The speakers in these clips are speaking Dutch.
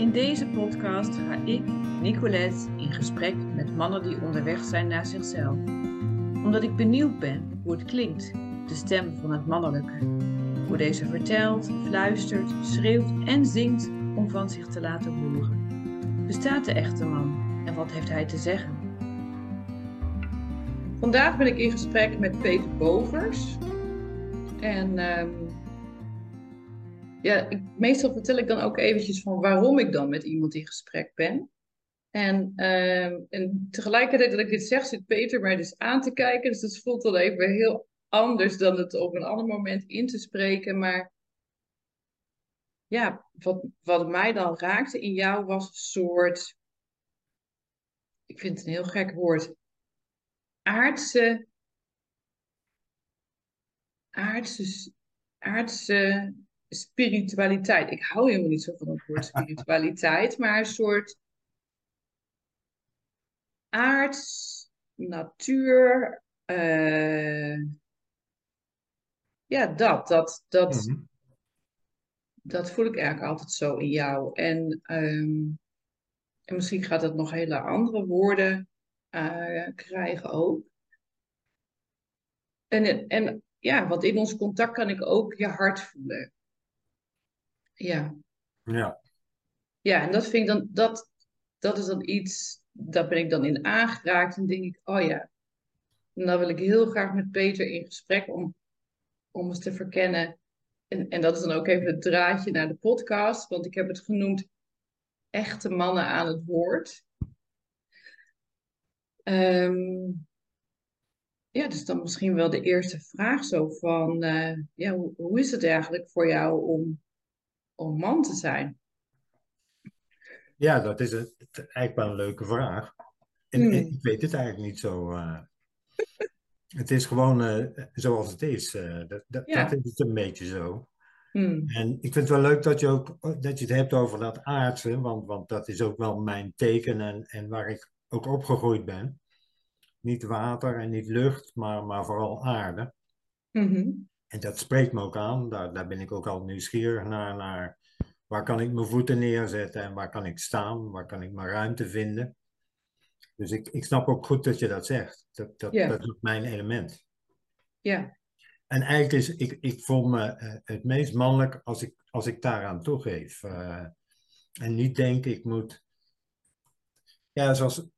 In deze podcast ga ik, Nicolette, in gesprek met mannen die onderweg zijn naar zichzelf. Omdat ik benieuwd ben hoe het klinkt, de stem van het mannelijke. Hoe deze vertelt, fluistert, schreeuwt en zingt om van zich te laten horen. Bestaat de echte man en wat heeft hij te zeggen? Vandaag ben ik in gesprek met Peter Bovers. En ehm, ja, meestal vertel ik dan ook eventjes van waarom ik dan met iemand in gesprek ben. En, ehm, en tegelijkertijd dat ik dit zeg, zit Peter mij dus aan te kijken. Dus dat voelt dan even heel anders dan het op een ander moment in te spreken. Maar ja, wat, wat mij dan raakte in jou was een soort, ik vind het een heel gek woord, aardse, aardse, aardse spiritualiteit. Ik hou helemaal niet zo van het woord spiritualiteit, maar een soort aards, natuur. Uh, ja, dat. Dat, dat, mm -hmm. dat voel ik eigenlijk altijd zo in jou. En, um, en misschien gaat het nog hele andere woorden uh, krijgen ook. En, en ja, want in ons contact kan ik ook je hart voelen. Ja. Ja. Ja, en dat vind ik dan, dat, dat is dan iets, daar ben ik dan in aangeraakt en denk ik, oh ja, en dan wil ik heel graag met Peter in gesprek om, om eens te verkennen. En, en dat is dan ook even het draadje naar de podcast, want ik heb het genoemd echte mannen aan het woord. Um, ja, dus dan misschien wel de eerste vraag zo van, uh, ja, hoe, hoe is het eigenlijk voor jou om om man te zijn? Ja, dat is het, eigenlijk wel een leuke vraag. En, hmm. ik weet het eigenlijk niet zo. Uh, het is gewoon uh, zoals het is. Uh, dat, dat, ja. dat, is het een beetje zo. Hmm. En ik vind het wel leuk dat je, ook, dat je het hebt over dat aardse, want, want dat is ook wel mijn teken en, en waar ik ook opgegroeid ben. Niet water en niet lucht, maar, maar vooral aarde. Mm -hmm. En dat spreekt me ook aan. Daar, daar ben ik ook al nieuwsgierig naar, naar. Waar kan ik mijn voeten neerzetten en waar kan ik staan? Waar kan ik mijn ruimte vinden? Dus ik, ik snap ook goed dat je dat zegt. Dat, dat, dat is mijn element. Ja, En eigenlijk is, ik, ik voel me eh, het meest mannelijk als ik, als ik daaraan toegeef. Eh, en niet denk ik moet. Ja, zoals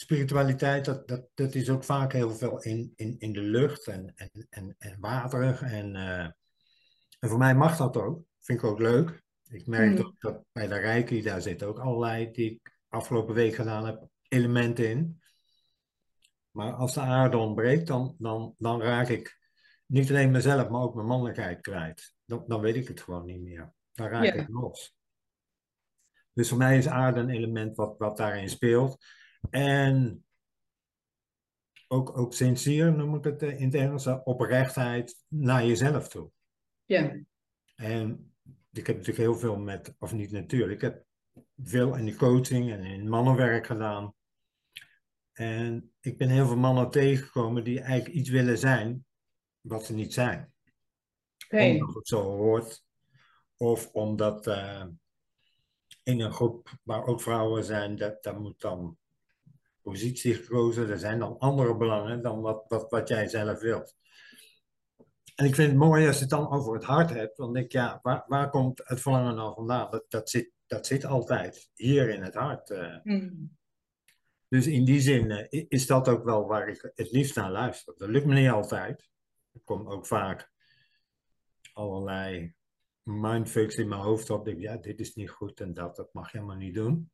spiritualiteit, dat, dat, dat is ook vaak heel veel in, in, in de lucht en, en, en, en waterig. En, eh, en voor mij mag dat ook. Vind ik ook leuk. Ik merk Mm. ook dat bij de Reiki, daar zitten ook allerlei, die ik afgelopen week gedaan heb, elementen in. Maar als de aarde ontbreekt, dan, dan, dan raak ik niet alleen mezelf, maar ook mijn mannelijkheid kwijt. Dan, dan weet ik het gewoon niet meer. Dan raak Ja. ik los. Dus voor mij is aarde een element wat, wat daarin speelt. En ook, ook sincere, noem ik het eh, in het Engels, eh, oprechtheid naar jezelf toe. ja, En ik heb natuurlijk heel veel met, of niet natuurlijk, ik heb veel in de coaching en in mannenwerk gedaan. En ik ben heel veel mannen tegengekomen die eigenlijk iets willen zijn wat ze niet zijn. Omdat het zo hoort. Of omdat eh, in een groep waar ook vrouwen zijn, dat, dat moet dan positie gekozen. Er zijn dan andere belangen dan wat, wat, wat jij zelf wilt. En ik vind het mooi als je het dan over het hart hebt. Want ik, ja, waar, waar komt het verlangen nou vandaan? Dat, dat, zit, dat zit altijd hier in het hart. eh. Mm. Dus in die zin eh, is dat ook wel waar ik het liefst naar luister. Dat lukt me niet altijd. Er komen ook vaak allerlei mindfucks in mijn hoofd op. Ik denk, ja, dit is niet goed en dat, dat mag je helemaal niet doen.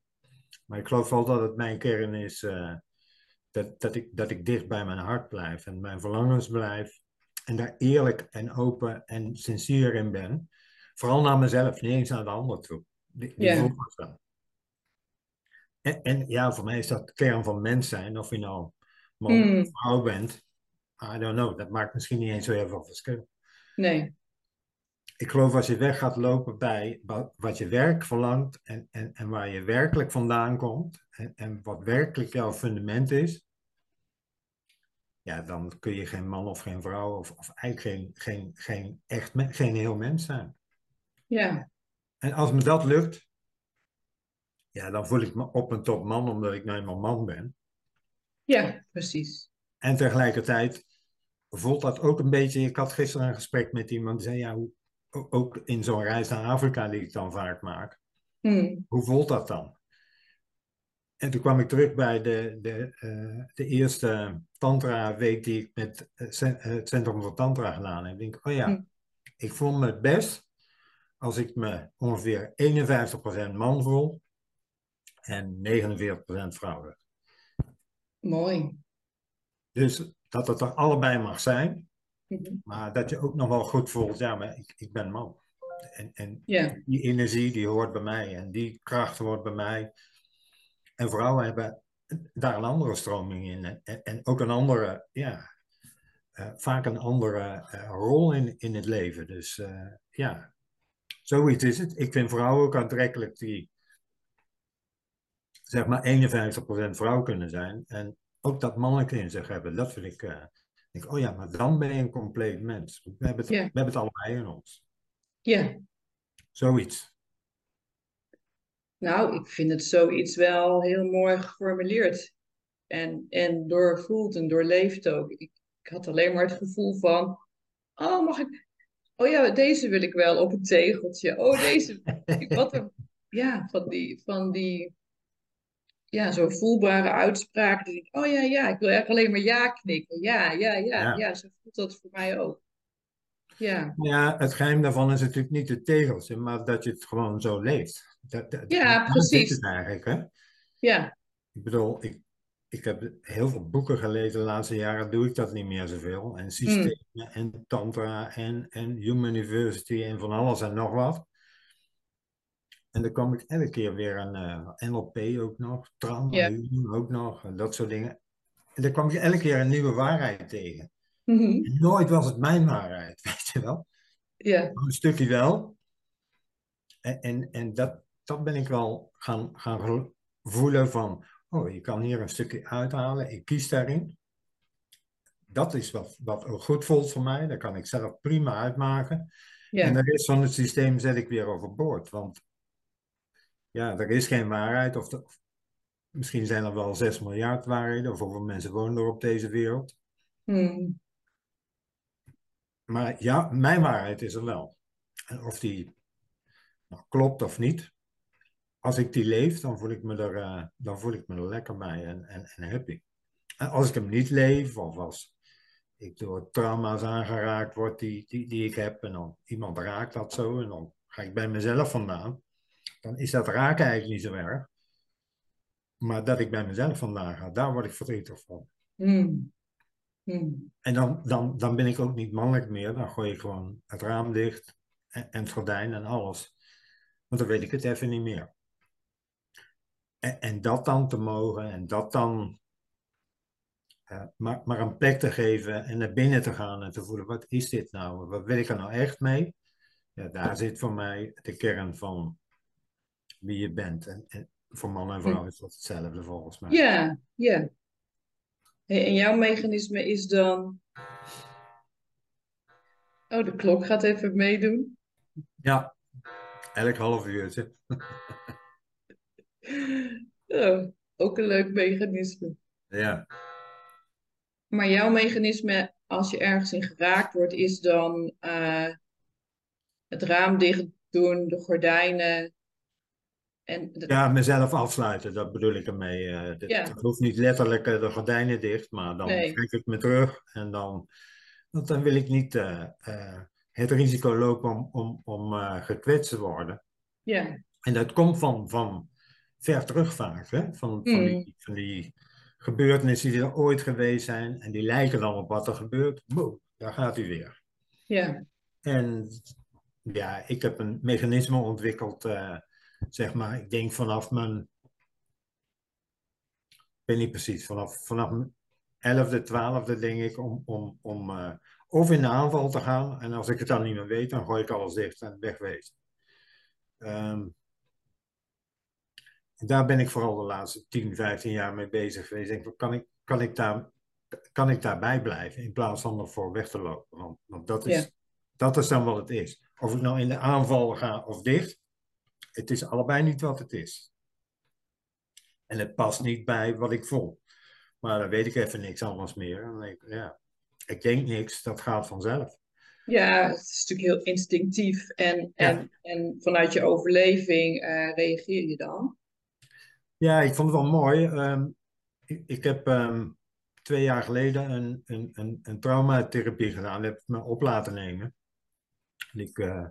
Maar ik geloof wel dat het mijn kern is eh, dat, dat, ik, dat ik dicht bij mijn hart blijf en mijn verlangens blijf. En daar eerlijk en open en sincere in ben. Vooral naar mezelf, niet eens naar de ander toe. Die, wel. En, en ja, voor mij is dat de kern van mens zijn. Of je nou man Mm. of vrouw bent. I don't know. Dat maakt misschien niet eens zo heel veel verschil. Nee, Ik geloof als je weg gaat lopen bij wa- wat je werk verlangt. En, en, en waar je werkelijk vandaan komt. En, en wat werkelijk jouw fundament is. Ja, dan kun je geen man of geen vrouw. Of, of eigenlijk geen, geen, geen, echt, geen heel mens zijn. ja, En als me dat lukt. ja, dan voel ik me op en top man, omdat ik nou eenmaal man ben. Ja, precies. En tegelijkertijd voelt dat ook een beetje. Ik had gisteren een gesprek met iemand die zei: Ja, hoe, ook in zo'n reis naar Afrika die ik dan vaak maak, Hmm. hoe voelt dat dan? En toen kwam ik terug bij de, de, eh, de eerste Tantra-week die ik met het cen- het Centrum voor Tantra gedaan heb. Ik denk, oh ja, Hm. ik voel me het best als ik me ongeveer 51% man voel en 49% vrouwelijk. Mooi. Dus dat het er allebei mag zijn, Mhm. maar dat je ook nog wel goed voelt, ja, maar ik, ik ben man. En, en die energie die hoort bij mij en die kracht hoort bij mij. En vrouwen hebben daar een andere stroming in en, en ook een andere, ja, eh, vaak een andere eh, rol in, in het leven. Dus eh, ja, zoiets is het. Ik vind vrouwen ook aantrekkelijk die zeg maar 51% vrouw kunnen zijn en ook dat mannelijke in zich hebben. Dat vind ik, ik denk, oh ja, maar dan ben je een compleet mens. We hebben het, Ja. we hebben het allebei in ons. ja. Zoiets. Nou, ik vind het zoiets wel heel mooi geformuleerd. En, en doorvoeld en doorleefd ook. Ik, ik had alleen maar het gevoel van, oh, mag ik... Oh ja, deze wil ik wel op een tegeltje. Oh, deze... Wat een... Ja, van die... Van die ja, zo voelbare uitspraken. Dat ik, oh ja, ja, ik wil eigenlijk alleen maar ja knikken. Ja, ja, ja, Ja. ja, zo voelt dat voor mij ook. Ja, Ja, het geheim daarvan is natuurlijk niet de tegels, maar dat je het gewoon zo leeft. Dat, dat, Ja, dat precies. is het eigenlijk, hè? ja, Ik bedoel, ik, ik heb heel veel boeken gelezen de laatste jaren, doe ik dat niet meer zoveel. En systemen en tantra en, en Human University en van alles en nog wat. En dan kwam ik elke keer weer eh, NLP ook nog, healing ook nog, dat soort dingen. En dan kwam ik elke keer een nieuwe waarheid tegen. mhm, nooit was het mijn waarheid, weet je wel. ja, Een stukje wel. En, en, en dat, dat ben ik wel gaan, gaan voelen van, oh, je kan hier een stukje uithalen, ik kies daarin. Dat is wat, wat ook goed voelt voor mij, dat kan ik zelf prima uitmaken. En de rest van het systeem zet ik weer overboord, want ja, er is geen waarheid, of, de- of misschien zijn er wel 6 miljard waarheden, of hoeveel mensen wonen er op deze wereld. mhm, Maar ja, mijn waarheid is er wel. En of die nou, klopt of niet, als ik die leef, dan voel ik me er, eh, dan voel ik me er lekker bij en, en, en happy. En als ik hem niet leef, of als ik door trauma's aangeraakt word die, die, die ik heb, en dan iemand raakt dat zo, en dan ga ik bij mezelf vandaan, dan is dat raken eigenlijk niet zo erg. Maar dat ik bij mezelf vandaan ga, daar word ik verdrietig van. mhm, mhm. En dan, dan, dan ben ik ook niet mannelijk meer. Dan gooi ik gewoon het raam dicht en, en het gordijn en alles. Want dan weet ik het even niet meer. En, en dat dan te mogen en dat dan eh, maar, maar een plek te geven en naar binnen te gaan en te voelen, wat is dit nou? Wat wil ik er nou echt mee? Ja, daar zit voor mij de kern van wie je bent. En, en voor man en vrouw is dat hetzelfde volgens mij. Ja, ja. En jouw mechanisme is dan. Oh, de klok gaat even meedoen. Ja, elk half uurtje. Oh, ook een leuk mechanisme. Ja. Maar jouw mechanisme, als je ergens in geraakt wordt, is dan eh, het raam dicht doen, de gordijnen. En de- Ja, mezelf afsluiten, dat bedoel ik ermee. eh dat, Ja. dat hoeft niet letterlijk eh, de gordijnen dicht, maar dan Nee. trek ik me terug en dan, want dan wil ik niet eh, het risico lopen om, om, om gekwetst te worden. ja, En dat komt van, van ver terug vaak, hè? Van, van, Mm. die, van die gebeurtenissen die er ooit geweest zijn en die lijken dan op wat er gebeurt. Boom, daar gaat hij weer. ja, En ja, ik heb een mechanisme ontwikkeld, zeg maar, ik denk vanaf mijn, ik weet niet precies, vanaf, vanaf mijn elfde, twaalfde denk ik, om, om, om eh, of in de aanval te gaan. En als ik het dan niet meer weet, dan gooi ik alles dicht en wegwezen. Ehm, daar ben ik vooral de laatste 10, 15 jaar mee bezig geweest. Ik denk, kan ik, kan ik, daar, kan ik daarbij blijven in plaats van ervoor weg te lopen? Want, want dat, is, Ja. dat is dan wat het is. Of ik nou in de aanval ga of dicht, het is allebei niet wat het is. En het past niet bij wat ik voel. Maar dan weet ik even niks anders meer. En ik, ja, ik denk niks, dat gaat vanzelf. Ja, het is natuurlijk heel instinctief. En, en, en vanuit je overleving uh, reageer je dan? Ja, ik vond het wel mooi. Um, ik, ik, heb um, twee jaar geleden een, een, een, een traumatherapie gedaan. Dat heb ik me op laten nemen. Ik, uh,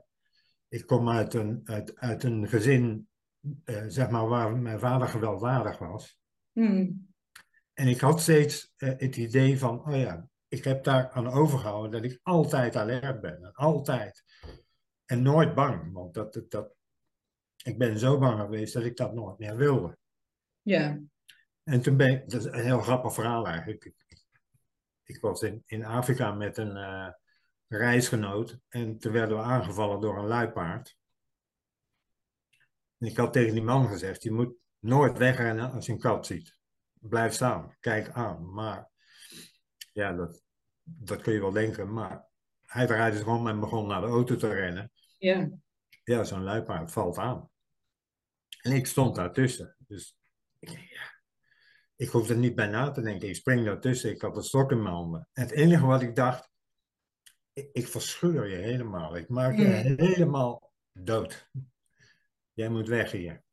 ik kom uit een, uit, uit een gezin, uh, zeg maar, waar mijn vader gewelddadig was. Hmm. En ik had steeds uh, het idee van, oh ja, ik heb daar aan overgehouden dat ik altijd alert ben. Altijd. En nooit bang. Want dat, dat, dat, ik ben zo bang geweest dat ik dat nooit meer wilde. Ja. En toen ben ik, dat is een heel grappig verhaal eigenlijk. Ik, ik was in, in Afrika met een uh, reisgenoot en toen werden we aangevallen door een luipaard. En ik had tegen die man gezegd, je moet nooit wegrennen als je een kat ziet. Blijf staan, kijk aan. Maar ja, dat, dat kun je wel denken, maar hij draaide zich om en begon naar de auto te rennen. Ja. Ja, zo'n luipaard valt aan. En ik stond daartussen. Dus ik ja, ik hoefde er niet bij na te denken. Ik spring daartussen, ik had een stok in mijn handen. En het enige wat ik dacht, ik, verscheur je helemaal. Ik maak je mm. helemaal dood. Jij moet weg hier.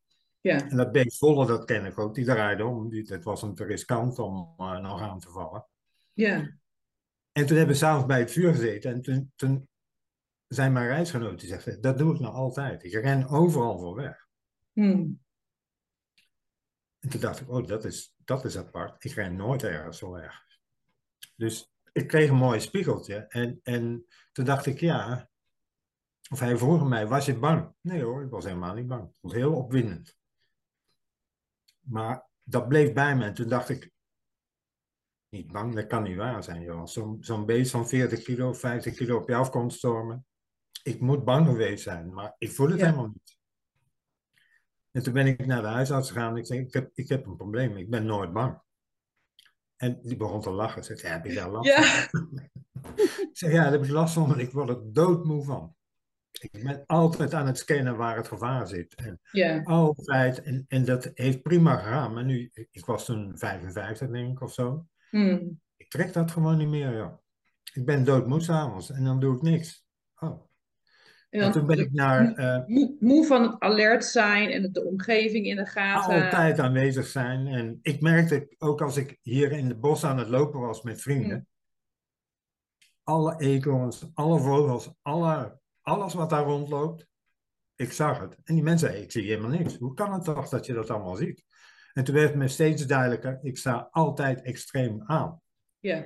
Ja. En dat beest volle, dat ken ik ook, die draaide om. Het was hem te riskant om uh, nog aan te vallen. Ja. En toen hebben we s'avonds bij het vuur gezeten. En toen, toen zijn mijn reisgenoten die zeggen, dat doe ik nou altijd. Ik ren overal voor weg. Hmm. En toen dacht ik, oh, dat is, dat is apart. Ik ren nooit ergens zo weg. Dus ik kreeg een mooi spiegeltje. En, en toen dacht ik, ja. Of hij vroeg mij, was je bang? Nee hoor, ik was helemaal niet bang. Het was heel opwindend. Maar dat bleef bij me. En toen dacht ik, niet bang, dat kan niet waar zijn, joh. Zo'n zo'n beest van 40 kilo, 50 kilo op je af komt stormen. Ik moet bang geweest zijn, maar ik voel het Ja. helemaal niet. En toen ben ik naar de huisarts gegaan. Ik zei, ik heb, ik heb een probleem, ik ben nooit bang. En die begon te lachen. Ze zei, heb je daar last Ja. van? ik zei, ja, daar heb ik last van, want ik word er doodmoe van. Ik ben altijd aan het scannen waar het gevaar zit. En Ja. altijd, en, en dat heeft prima gegaan. Maar nu, ik was toen 55 denk ik of zo. Hmm. Ik trek dat gewoon niet meer, joh. Ik ben doodmoe s'avonds en dan doe ik niks. En En toen ben ik naar eh, moe, van het alert zijn en het de omgeving in de gaten. altijd aanwezig zijn. En ik merkte ook als ik hier in de bos aan het lopen was met vrienden. Mm. Alle eekhoorns, alle vogels, alle, alles wat daar rondloopt. Ik zag het. En die mensen zeiden, ik zie helemaal niks. Hoe kan het toch dat je dat allemaal ziet? En toen werd het me steeds duidelijker, ik sta altijd extreem aan. Ja.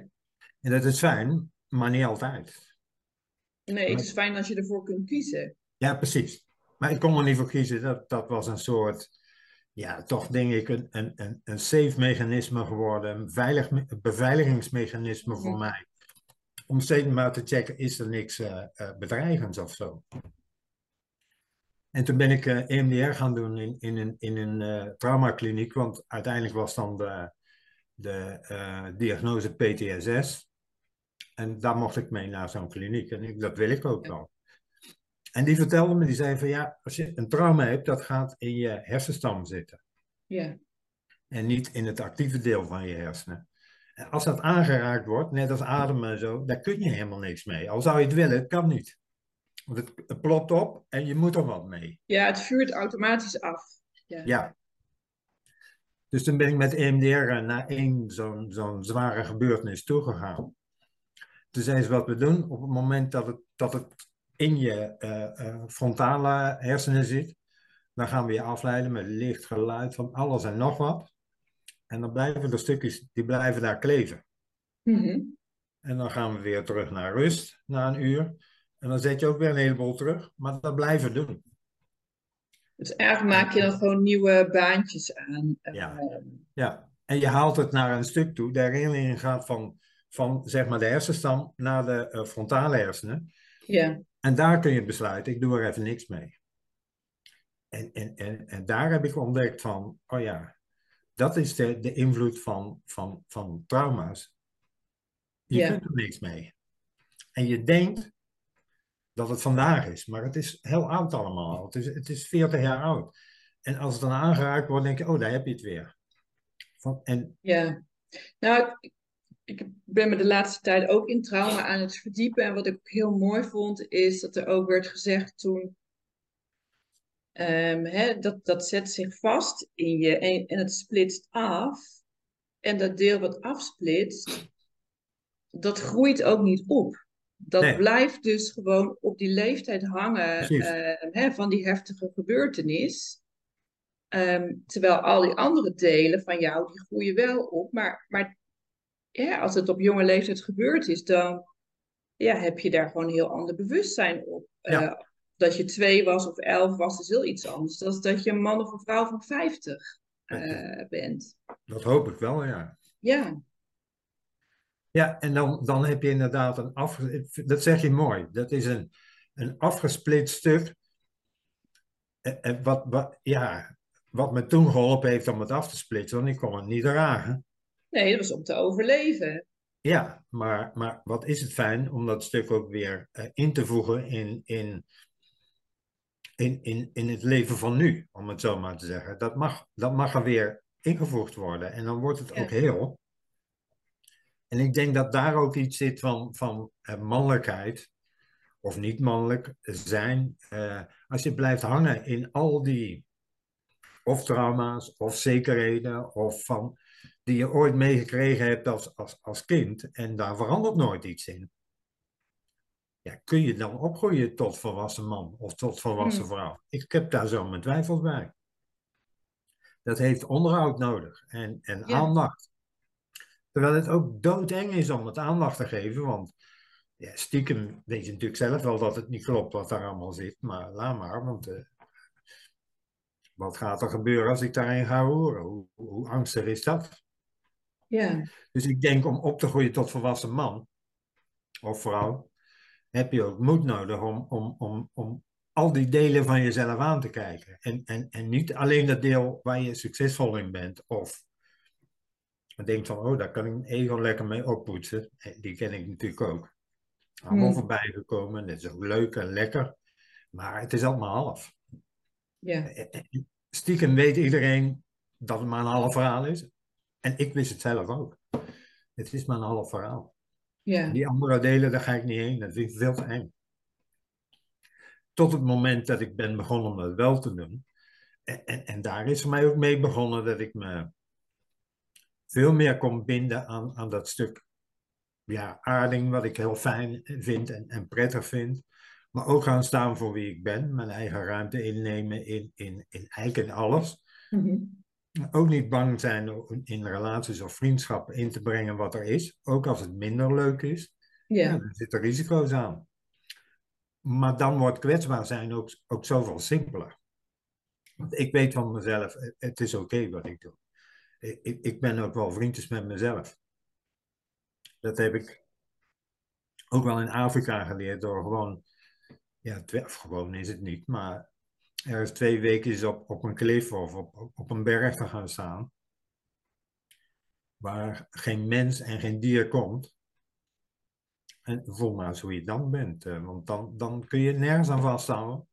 En dat is fijn, maar niet altijd. Nee, het is fijn als je ervoor kunt kiezen. Ja, precies. Maar ik kon er niet voor kiezen. Dat, dat was een soort, ja, toch denk ik een, een, een, een safe mechanisme geworden. Een veilig, me- beveiligingsmechanisme voor Mhm. mij. Om steeds maar te checken, is er niks eh, bedreigends of zo. En toen ben ik eh, EMDR gaan doen in, in een, in een eh, traumakliniek. Want uiteindelijk was dan de, de diagnose PTSS. En daar mocht ik mee naar zo'n kliniek. En ik, dat wil ik ook wel. En die vertelde me, die zei van ja, als je een trauma hebt, dat gaat in je hersenstam zitten. Ja. En niet in het actieve deel van je hersenen. En als dat aangeraakt wordt, net als ademen en zo, daar kun je helemaal niks mee. Al zou je het willen, het kan niet. Want het, het plopt op en je moet er wat mee. ja, het vuurt automatisch af. Ja. Ja. Dus toen ben ik met EMDR naar één zo'n zo'n zware gebeurtenis toegegaan. Zei ze wat we doen op het moment dat het, dat het in je eh, eh, frontale hersenen zit. Dan gaan we je afleiden met licht, geluid, van alles en nog wat. En dan blijven de stukjes, die blijven daar kleven. Mhm. En dan gaan we weer terug naar rust, na een uur. En dan zet je ook weer een heleboel terug, maar dat blijven doen. Dus eigenlijk maak je dan gewoon nieuwe baantjes aan. Ja. Eh, Ja, en je haalt het naar een stuk toe. De herinnering gaat van, van zeg maar de hersenstam naar de eh, frontale hersenen. ja. En daar kun je besluiten, ik doe er even niks mee. En, en, en, en daar heb ik ontdekt van, oh ja, dat is de, de invloed van, van, van trauma's. Je Ja. kunt er niks mee. En je denkt dat het vandaag is, maar het is heel oud allemaal. Het is, het is 40 jaar oud. En als het dan aangeraakt wordt, denk je, oh, daar heb je het weer. Van, en... Ja, nou, ik, ben me de laatste tijd ook in trauma aan het verdiepen. En wat ik ook heel mooi vond, is dat er ook werd gezegd toen. Um, dat, dat zet zich vast in je en, en het splitst af. En dat deel wat afsplitst, dat groeit ook niet op. Dat blijft dus gewoon op die leeftijd hangen uh, van die heftige gebeurtenis. Um, terwijl al die andere delen van jou, die groeien wel op. Maar, maar ja, als het op jonge leeftijd gebeurd is, dan ja, heb je daar gewoon een heel ander bewustzijn op. Uh, dat je twee was of elf was, is heel iets anders. Dan dat je een man of een vrouw van vijftig uh, bent. Dat hoop ik wel, ja. Ja. Ja, en dan, dan heb je inderdaad een af... Dat zeg je mooi. Dat is een, een afgesplit stuk. En eh, wat, wat, ja, wat me toen geholpen heeft om het af te splitsen, want ik kon het niet dragen. Nee, dat was om te overleven. Ja, maar, maar wat is het fijn om dat stuk ook weer uh, in te voegen in, in, in, in, in het leven van nu, om het zo maar te zeggen. Dat mag, dat mag er weer ingevoegd worden en dan wordt het ook heel. En ik denk dat daar ook iets zit van, van uh, mannelijkheid, of niet mannelijk zijn. Uh, als je blijft hangen in al die of trauma's of zekerheden of van, die je ooit meegekregen hebt als, als, als kind en daar verandert nooit iets in. Ja, kun je dan opgroeien tot volwassen man of tot volwassen hmm. vrouw? Ik heb daar zo mijn twijfels bij. Dat heeft onderhoud nodig en, en aandacht. Terwijl het ook doodeng is om het aandacht te geven, want ja, stiekem weet je natuurlijk zelf wel dat het niet klopt wat daar allemaal zit, maar laat maar, want uh, wat gaat er gebeuren als ik daarin ga horen? Hoe, hoe angstig is dat? Ja. Dus ik denk om op te groeien tot volwassen man of vrouw, heb je ook moed nodig om, om, om, om al die delen van jezelf aan te kijken. En, en, en niet alleen dat deel waar je succesvol in bent of denkt van, oh, daar kan ik mijn ego lekker mee oppoetsen. Eh, die ken ik natuurlijk ook. Allemaal hmm. voorbij gekomen, dat is ook leuk en lekker. Maar het is allemaal half. Ja. Eh, eh, stiekem weet iedereen dat het maar een half verhaal is. En ik wist het zelf ook. Het is maar een half verhaal. Ja. Die andere delen, daar ga ik niet heen. Dat vind ik veel te eng. Tot het moment dat ik ben begonnen om dat wel te doen. En, en, en daar is voor mij ook mee begonnen dat ik me veel meer kon binden aan, aan dat stuk ja, aarding, wat ik heel fijn vind en, en prettig vind. Maar ook gaan staan voor wie ik ben, mijn eigen ruimte innemen in, in, in eigenlijk in alles. Mhm. Ook niet bang zijn om in relaties of vriendschappen in te brengen wat er is, ook als het minder leuk is. Ja. er zitten risico's aan. Maar dan wordt kwetsbaar zijn ook, ook zoveel simpeler. Want ik weet van mezelf, het is oké wat ik doe. Ik, ik ben ook wel vriendjes met mezelf. Dat heb ik ook wel in Afrika geleerd door gewoon, ja, gewoon is het niet, maar er is twee weken op, op een klif of op, op een berg te gaan staan. Waar geen mens en geen dier komt. En voel maar eens hoe je dan bent. Eh, want dan, dan kun je nergens aan vasthouden.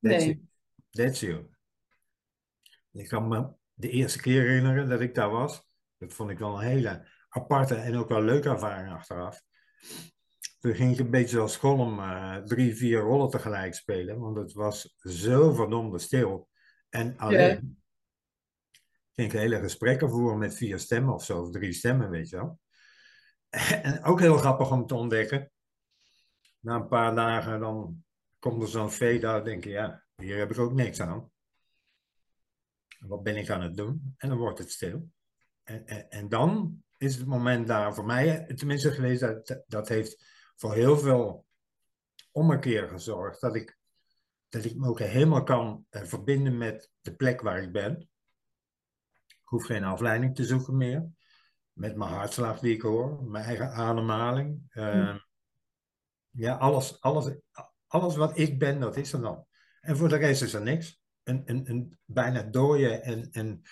That's nee. That's you. Ik kan me de eerste keer herinneren dat ik daar was. Dat vond ik wel een hele aparte en ook wel leuke ervaring achteraf. Toen ging ik een beetje als Gollum uh, drie, vier rollen tegelijk spelen, want het was zo verdomde stil. En alleen ging ik hele gesprekken voeren met vier stemmen of zo, of drie stemmen, weet je wel. En ook heel grappig om te ontdekken. Na een paar dagen dan komt er zo'n fade uit, denk je, ja, hier heb ik ook niks aan. Wat ben ik aan het doen? En dan wordt het stil. En, en, en dan is het moment daar voor mij, tenminste geweest, dat, dat heeft voor heel veel ommekeer gezorgd. Dat ik, dat ik me ook helemaal kan uh, verbinden met de plek waar ik ben. Ik hoef geen afleiding te zoeken meer. Met mijn hartslag die ik hoor, mijn eigen ademhaling. Uh, Ja, alles, alles, alles wat ik ben, dat is er dan. En voor de rest is er niks een, een, een bijna dode en, en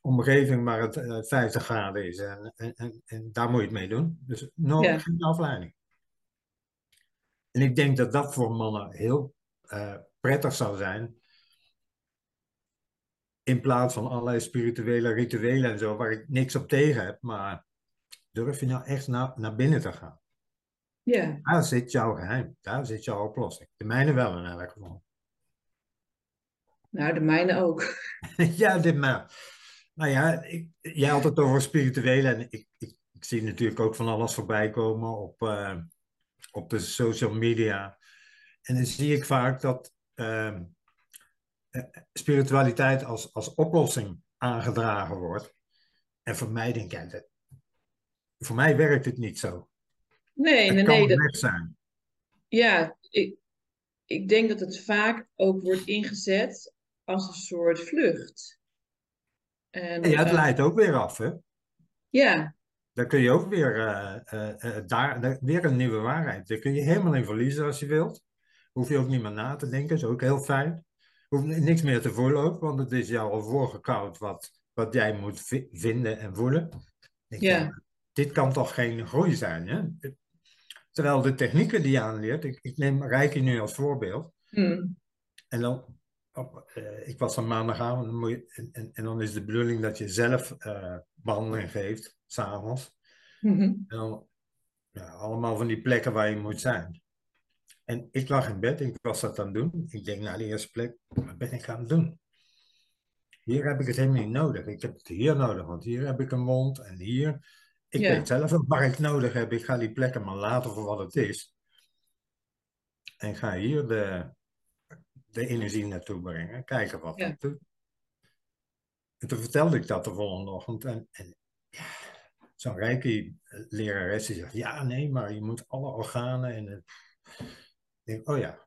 omgeving waar het uh, eh, 50 graden is. En, en, en, daar moet je het mee doen. Dus nooit ja. geen afleiding. En ik denk dat dat voor mannen heel uh, prettig zou zijn. In plaats van allerlei spirituele rituelen en zo, waar ik niks op tegen heb. Maar durf je nou echt naar, naar binnen te gaan? Ja. Daar zit jouw geheim. Daar zit jouw oplossing. De mijne wel in elk geval. Nou, de mijne ook. ja, dit maar. Nou ja, ik, jij had het over spirituele en ik, ik, ik zie natuurlijk ook van alles voorbij komen op, uh, op de social media. En dan zie ik vaak dat uh, spiritualiteit als, als oplossing aangedragen wordt. En voor mij denk ik, ja, voor mij werkt het niet zo. Nee, het nee, kan nee. Dat... zijn. Ja, ik, ik denk dat het vaak ook wordt ingezet als een soort vlucht. En, ja, het uh, leidt ook weer af, hè? Ja. Dan kun je ook weer, uh, uh, daar, weer een nieuwe waarheid. Daar kun je helemaal in verliezen als je wilt. Hoef je ook niet meer na te denken, is ook heel fijn. Hoef niks meer te voelen ook, want het is jou al voorgekoud wat, wat jij moet vinden en voelen. Ja. Dit kan toch geen groei zijn, hè? Terwijl de technieken die je aanleert, ik, ik neem Reiki nu als voorbeeld. Mm. En dan, op, uh, ik was van maandagavond en, en, en, dan is de bedoeling dat je zelf uh, behandeling geeft, s'avonds. Mm -hmm. En dan ja, allemaal van die plekken waar je moet zijn. En ik lag in bed en ik was dat aan het doen. Ik denk naar de eerste plek, wat ben ik aan het doen? Hier heb ik het helemaal niet nodig. Ik heb het hier nodig, want hier heb ik een mond en hier. Ik Ja. weet zelf waar ik nodig heb. Ik ga die plekken maar laten voor wat het is. En ga hier de, de energie naartoe brengen. Kijken wat Ja. dat doet. En toen vertelde ik dat de volgende ochtend. En, en ja, zo'n rijke lerares die zegt, ja nee, maar je moet alle organen. En het... ik denk, oh ja,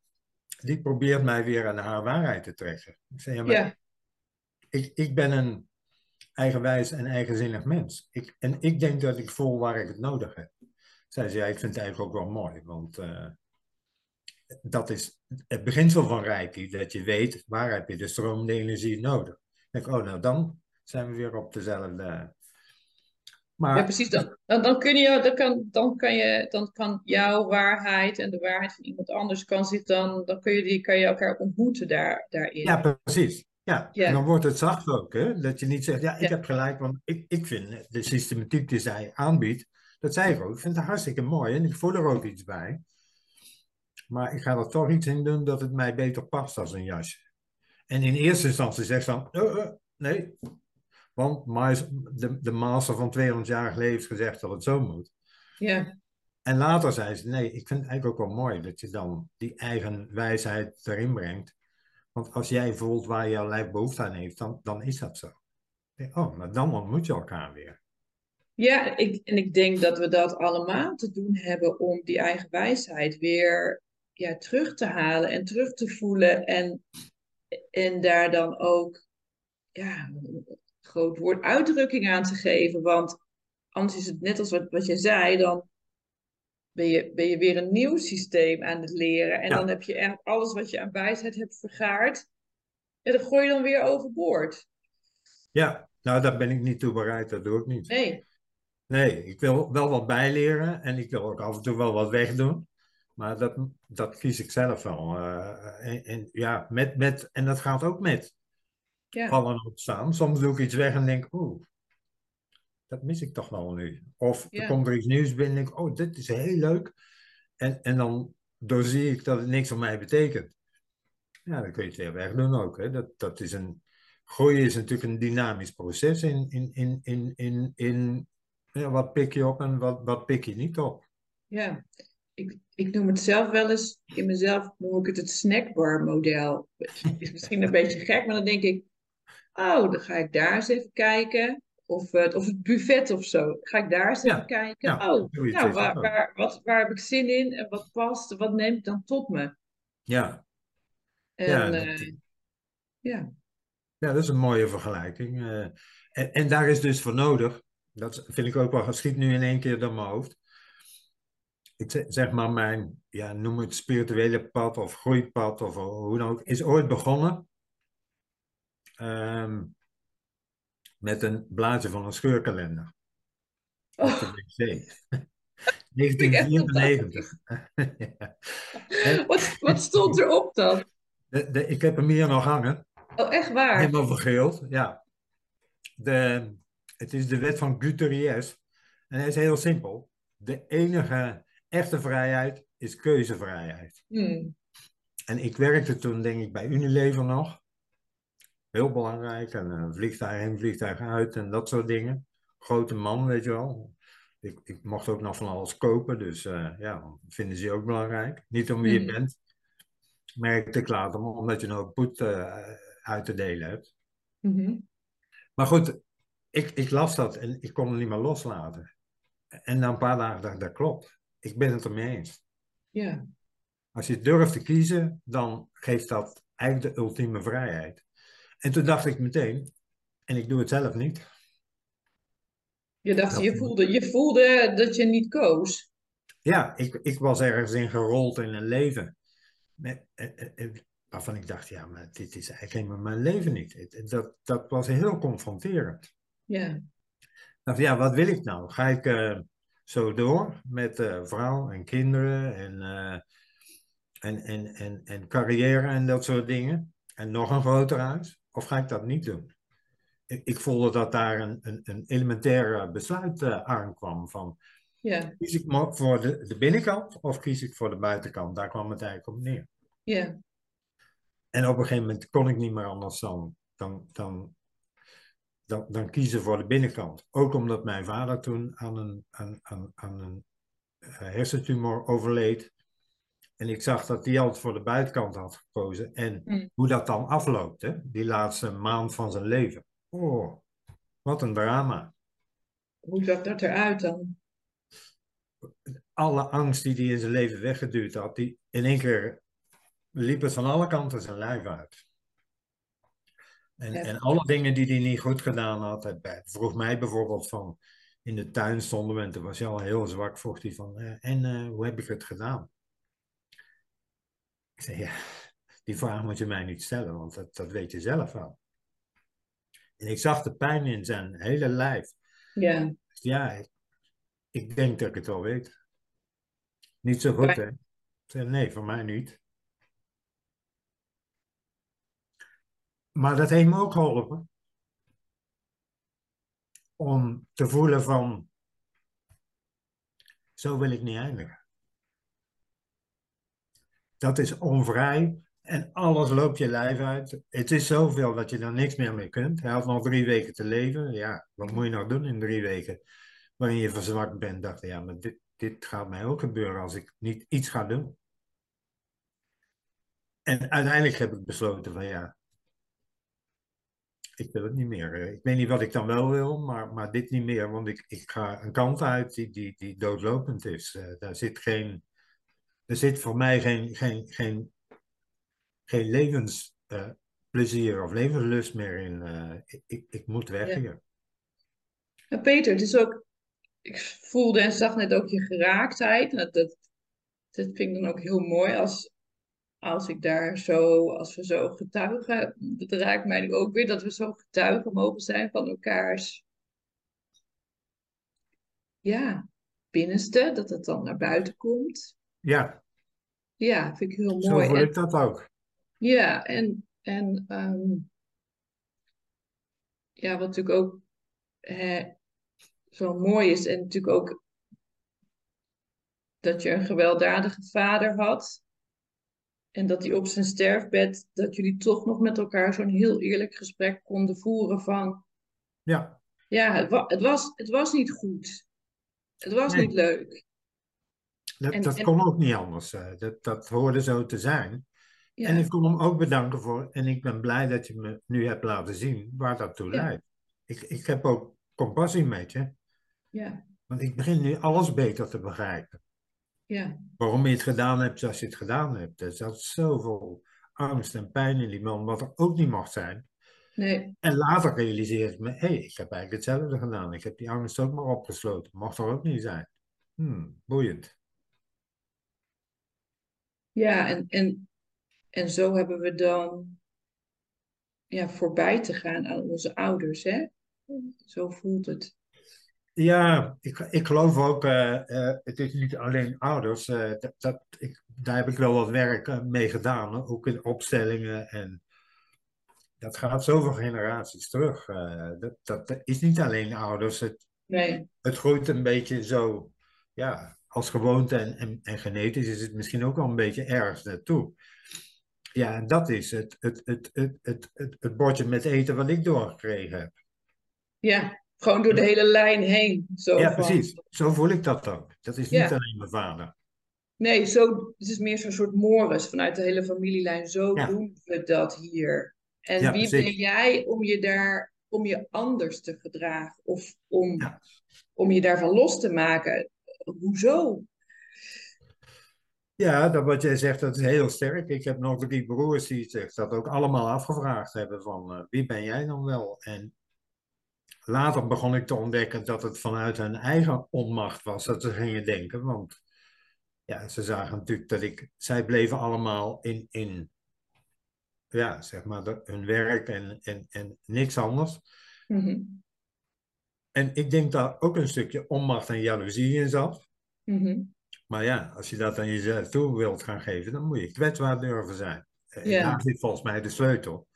die probeert mij weer aan haar waarheid te trekken. Ik zeg, ja, maar Ja. ik, ik ben een eigenwijs en eigenzinnig mens. Ik, en ik denk dat ik voel waar ik het nodig heb. Zij zei, ja, ik vind het eigenlijk ook wel mooi, want eh, dat is het beginsel van Reiki, dat je weet waar heb je de stromende energie nodig. Ik denk, oh nou dan zijn we weer op dezelfde... Maar, Ja, precies. Dan, dan, dan, kun je, dan, kan, dan, kan je, dan kan jouw waarheid en de waarheid van iemand anders, kan zich dan, dan kun je, die, kan je elkaar ontmoeten daar, daarin. Ja, precies. Ja. Ja. en dan wordt het zacht ook, hè? dat je niet zegt, ja, ik Ja. heb gelijk, want ik, ik vind de systematiek die zij aanbiedt, dat ik ook, ik vind het hartstikke mooi en ik voel er ook iets bij. Maar ik ga er toch iets in doen dat het mij beter past als een jasje. En in eerste instantie zegt ze dan, "Eh, eh, nee, want de, de master van 200 jaar geleden heeft gezegd dat het zo moet. Ja, En later zei ze, nee, ik vind het eigenlijk ook wel mooi dat je dan die eigen wijsheid erin brengt. Want als jij voelt waar jouw lijf behoefte aan heeft, dan, dan is dat zo. Oh, maar dan ontmoet je elkaar weer. ja ik, en ik denk dat we dat allemaal te doen hebben om die eigen wijsheid weer ja, terug te halen en terug te voelen. En, en daar dan ook ja, een groot woord uitdrukking aan te geven. Want anders is het net als wat, wat je zei, dan ben je, ben je weer een nieuw systeem aan het leren. En Ja. dan heb je echt alles wat je aan wijsheid hebt vergaard. En dat gooi je dan weer overboord. Ja, nou daar ben ik niet toe bereid, dat doe ik niet. Nee, Nee, ik wil wel wat bijleren en ik wil ook af en toe wel wat wegdoen. Maar dat, dat kies ik zelf wel. Eh, en, en ja, met, met, en dat gaat ook met ja, vallen en opstaan. Soms doe ik iets weg en denk, oeh, dat mis ik toch wel nu. Of Ja. er komt er iets nieuws binnen en denk, oh, dit is heel leuk. En, en dan doorzie ik dat het niks voor mij betekent. Ja, dan kun je het weer wegdoen ook. Hè. Dat, dat is een, groeien is natuurlijk een dynamisch proces in, in, in, in, in, in ja, wat pik je op en wat, wat pik je niet op. ja. Ik, ik noem het zelf wel eens, in mezelf noem ik het het snackbar model. Is misschien een beetje gek, maar dan denk ik, oh, dan ga ik daar eens even kijken. Of het, of het buffet of zo. Ga ik daar eens Ja, even kijken. ja, oh, nou, waar, waar, wat, waar heb ik zin in en wat past? Wat neem ik dan tot me? Ja, En, ja, eh, dat- ja. Ja, dat is een mooie vergelijking. Eh, en, en daar is dus voor nodig, dat vind ik ook wel, geschiet nu in één keer door mijn hoofd. Ik zeg, maar mijn, ja, noem het spirituele pad of groeipad of hoe dan ook, is ooit begonnen ehm, met een blaadje van een scheurkalender. Op Oh, de wc. vind ik echt 1994. Ja. En wat, wat stond erop dan? de, de, ik heb hem hier nog hangen. Oh, echt waar? Helemaal vergeeld, ja. De, het is de wet van Guterres. En hij is heel simpel. De enige echte vrijheid is keuzevrijheid. Hmm. En ik werkte toen, denk ik, bij Unilever nog. Heel belangrijk. En een vliegtuig in, vliegtuig uit en dat soort dingen. Grote man, weet je wel. Ik, ik mocht ook nog van alles kopen, dus uh, ja, vinden ze ook belangrijk. Niet om wie je Hmm. bent, merkte ik later, maar omdat je een hoop eh, uit te delen hebt. Mhm. Maar goed, ik, ik las dat en ik kon het niet meer loslaten. En na een paar dagen dacht ik, dat klopt. Ik ben het ermee eens. Ja. Als je durft te kiezen, dan geeft dat eigenlijk de ultieme vrijheid. En toen dacht ik meteen, en ik doe het zelf niet. Je dacht, je voelde, je voelde dat je niet koos. Ja, ik, ik was ergens in gerold in een leven. Met, eh, eh, eh, waarvan ik dacht, ja, maar dit is eigenlijk helemaal mijn leven niet. Dat, dat was heel confronterend. Ja. Ik dacht, ja, wat wil ik nou? Ga ik zo door met eh, vrouw en kinderen en, eh, en, en, en, en carrière en dat soort dingen? En nog een groter huis? Of ga ik dat niet doen? Ik, ik voelde dat daar een, een, een elementair besluit eh, aankwam van... Ja. Kies ik voor de, de binnenkant of kies ik voor de buitenkant? Daar kwam het eigenlijk op neer. Ja. En op een gegeven moment kon ik niet meer anders dan, dan, dan, dan, dan kiezen voor de binnenkant. Ook omdat mijn vader toen aan een, aan, aan, aan een eh, hersentumor overleed. En ik zag dat hij altijd voor de buitenkant had gekozen. En Mm. hoe dat dan afloopt, hè? die laatste maand van zijn leven. Oh, wat een drama. Hoe zag dat eruit dan? Alle angst die hij in zijn leven weggeduwd had, die in één keer liep het van alle kanten zijn lijf uit. En, en alle dingen die hij niet goed gedaan had, hij bij- vroeg mij bijvoorbeeld van, in de tuin stonden we en toen was hij al heel zwak, vroeg hij van, eh, en eh, hoe heb ik het gedaan? Ik zei, ja, die vraag moet je mij niet stellen, want dat, dat weet je zelf wel. En ik zag de pijn in zijn hele lijf. Ja. Ja, ik, ik denk dat ik het wel weet. Niet zo goed, hè? Ik zei, nee, voor mij niet. Maar dat heeft me ook geholpen. Om te voelen van, zo wil ik niet eindigen. Dat is onvrij en alles loopt je lijf uit. Het is zoveel dat je er niks meer mee kunt. Hij had nog drie weken te leven. Ja, wat moet je nou doen in drie weken? Waarin je verzwakt bent, dacht ja, maar dit, dit gaat mij ook gebeuren als ik niet iets ga doen. En uiteindelijk heb ik besloten van ja, ik wil het niet meer. Eh, Ik weet niet wat ik dan wel wil, maar, maar dit niet meer. Want ik, ik ga een kant uit die, die, die doodlopend is. Eh, daar zit geen, er zit voor mij geen, geen, geen, geen levensplezier of levenslust meer in. Eh, ik, ik, ik moet weg Ja. hier. En Peter, het is ook, ik voelde en zag net ook je geraaktheid. Dat, dat, dat vind ik dan ook heel mooi als, als ik daar zo, als we zo getuigen, het raakt mij ook weer dat we zo getuigen mogen zijn van elkaars, ja, binnenste, dat het dan naar buiten komt. Ja, Ja, vind ik heel zo mooi. voel En- ik dat ook. Ja, en, en ehm, ja, wat natuurlijk ook hè, zo mooi is, en natuurlijk ook dat je een gewelddadige vader had. En dat hij op zijn sterfbed, dat jullie toch nog met elkaar zo'n heel eerlijk gesprek konden voeren van, Ja, ja, het, wa het, was, het was niet goed. Het was Nee. niet leuk. dat, En- dat en- kon ook niet anders. eh, dat, dat hoorde zo te zijn. Ja, En ik wil hem ook bedanken voor, en ik ben blij dat je me nu hebt laten zien waar dat toe Ja. leidt. Ik, ik heb ook compassie met je, ja, want ik begin nu alles beter te begrijpen. Ja, Waarom je het gedaan hebt zoals je het gedaan hebt. Er zat zoveel angst en pijn in die man, wat er ook niet mocht zijn. nee, En later realiseerde ik me, hé, ik heb eigenlijk hetzelfde gedaan. Ik heb die angst ook maar opgesloten. Mocht er ook niet zijn. Hmm, boeiend. ja, en, en, en zo hebben we dan ja, voorbij te gaan aan onze ouders, hè? Zo voelt het. Ja, ik, ik geloof ook, eh, eh, het is niet alleen ouders. eh, dat, dat, ik, daar heb ik wel wat werk mee gedaan. Ook in opstellingen en dat gaat zoveel generaties terug. Dat, dat is niet alleen ouders. Het, nee. het groeit een beetje zo, ja, als gewoonte en, en, en genetisch is het misschien ook wel een beetje ergens naartoe. Ja, en dat is het, het, het, het, het, het, het bordje met eten wat ik doorgekregen heb. Ja, gewoon door de hele lijn heen. Zo ja, precies. Zo voel ik dat ook. Dat is niet alleen mijn vader. Nee, zo, het is meer zo'n soort mores vanuit de hele familielijn. Zo doen we dat hier. En wie ben jij om je daar, om je anders te gedragen? Of om, om je daarvan los te maken? Hoezo? Ja, dat wat jij zegt, dat is heel sterk. Ik heb nog drie broers die zich dat ook allemaal afgevraagd hebben van uh, wie ben jij dan wel? En later begon ik te ontdekken dat het vanuit hun eigen onmacht was dat ze gingen denken. Want ja, ze zagen natuurlijk dat ik, zij bleven allemaal in, in ja, zeg maar, de, hun werk en, en, en niks anders. Mhm. En ik denk dat ook een stukje onmacht en jaloezie in zat. Mhm. Maar ja, als je dat aan jezelf toe wilt gaan geven, dan moet je kwetsbaar durven zijn. En daar zit volgens mij de sleutel.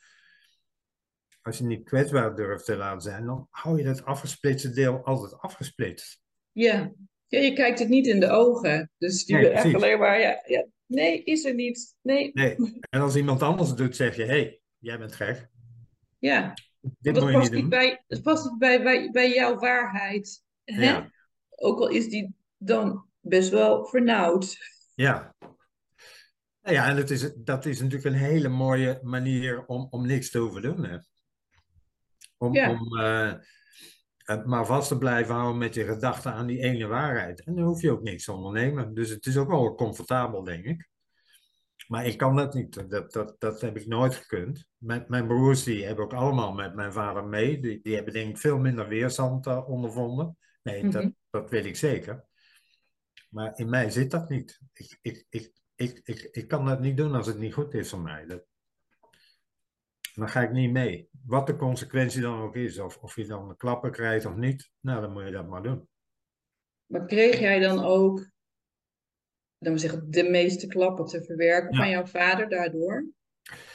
Als je niet kwetsbaar durft te laten zijn, dan hou je dat afgesplitste deel altijd afgesplitst. Ja, ja je kijkt het niet in de ogen. Dus je nee, echt alleen maar, ja, ja, nee, is er niet. Nee. nee. En als iemand anders het doet, zeg je, hé, hey, jij bent gek. Ja, Dit dat past, niet, bij, dat past niet bij, bij, bij jouw waarheid. Hè? Ja. Ook al is die dan best wel vernauwd. Ja. Nou ja, en dat is, dat is natuurlijk een hele mooie manier om, om niks te overdoen. Hè? Om, ja. om uh, maar vast te blijven houden met je gedachten aan die ene waarheid. En dan hoef je ook niks te ondernemen. Dus het is ook wel comfortabel, denk ik. Maar ik kan dat niet. Dat, dat, dat heb ik nooit gekund. Mijn, mijn broers die hebben ook allemaal met mijn vader mee. Die, die hebben denk ik veel minder weerstand uh, ondervonden. Nee, dat, mhm. dat weet ik zeker. Maar in mij zit dat niet. Ik, ik, ik, ik, ik, ik kan dat niet doen als het niet goed is voor mij. Dat, dan ga ik niet mee. Wat de consequentie dan ook is, of, of je dan klappen krijgt of niet, nou dan moet je dat maar doen. Maar kreeg jij dan ook, dan we zeggen, de meeste klappen te verwerken van jouw vader daardoor?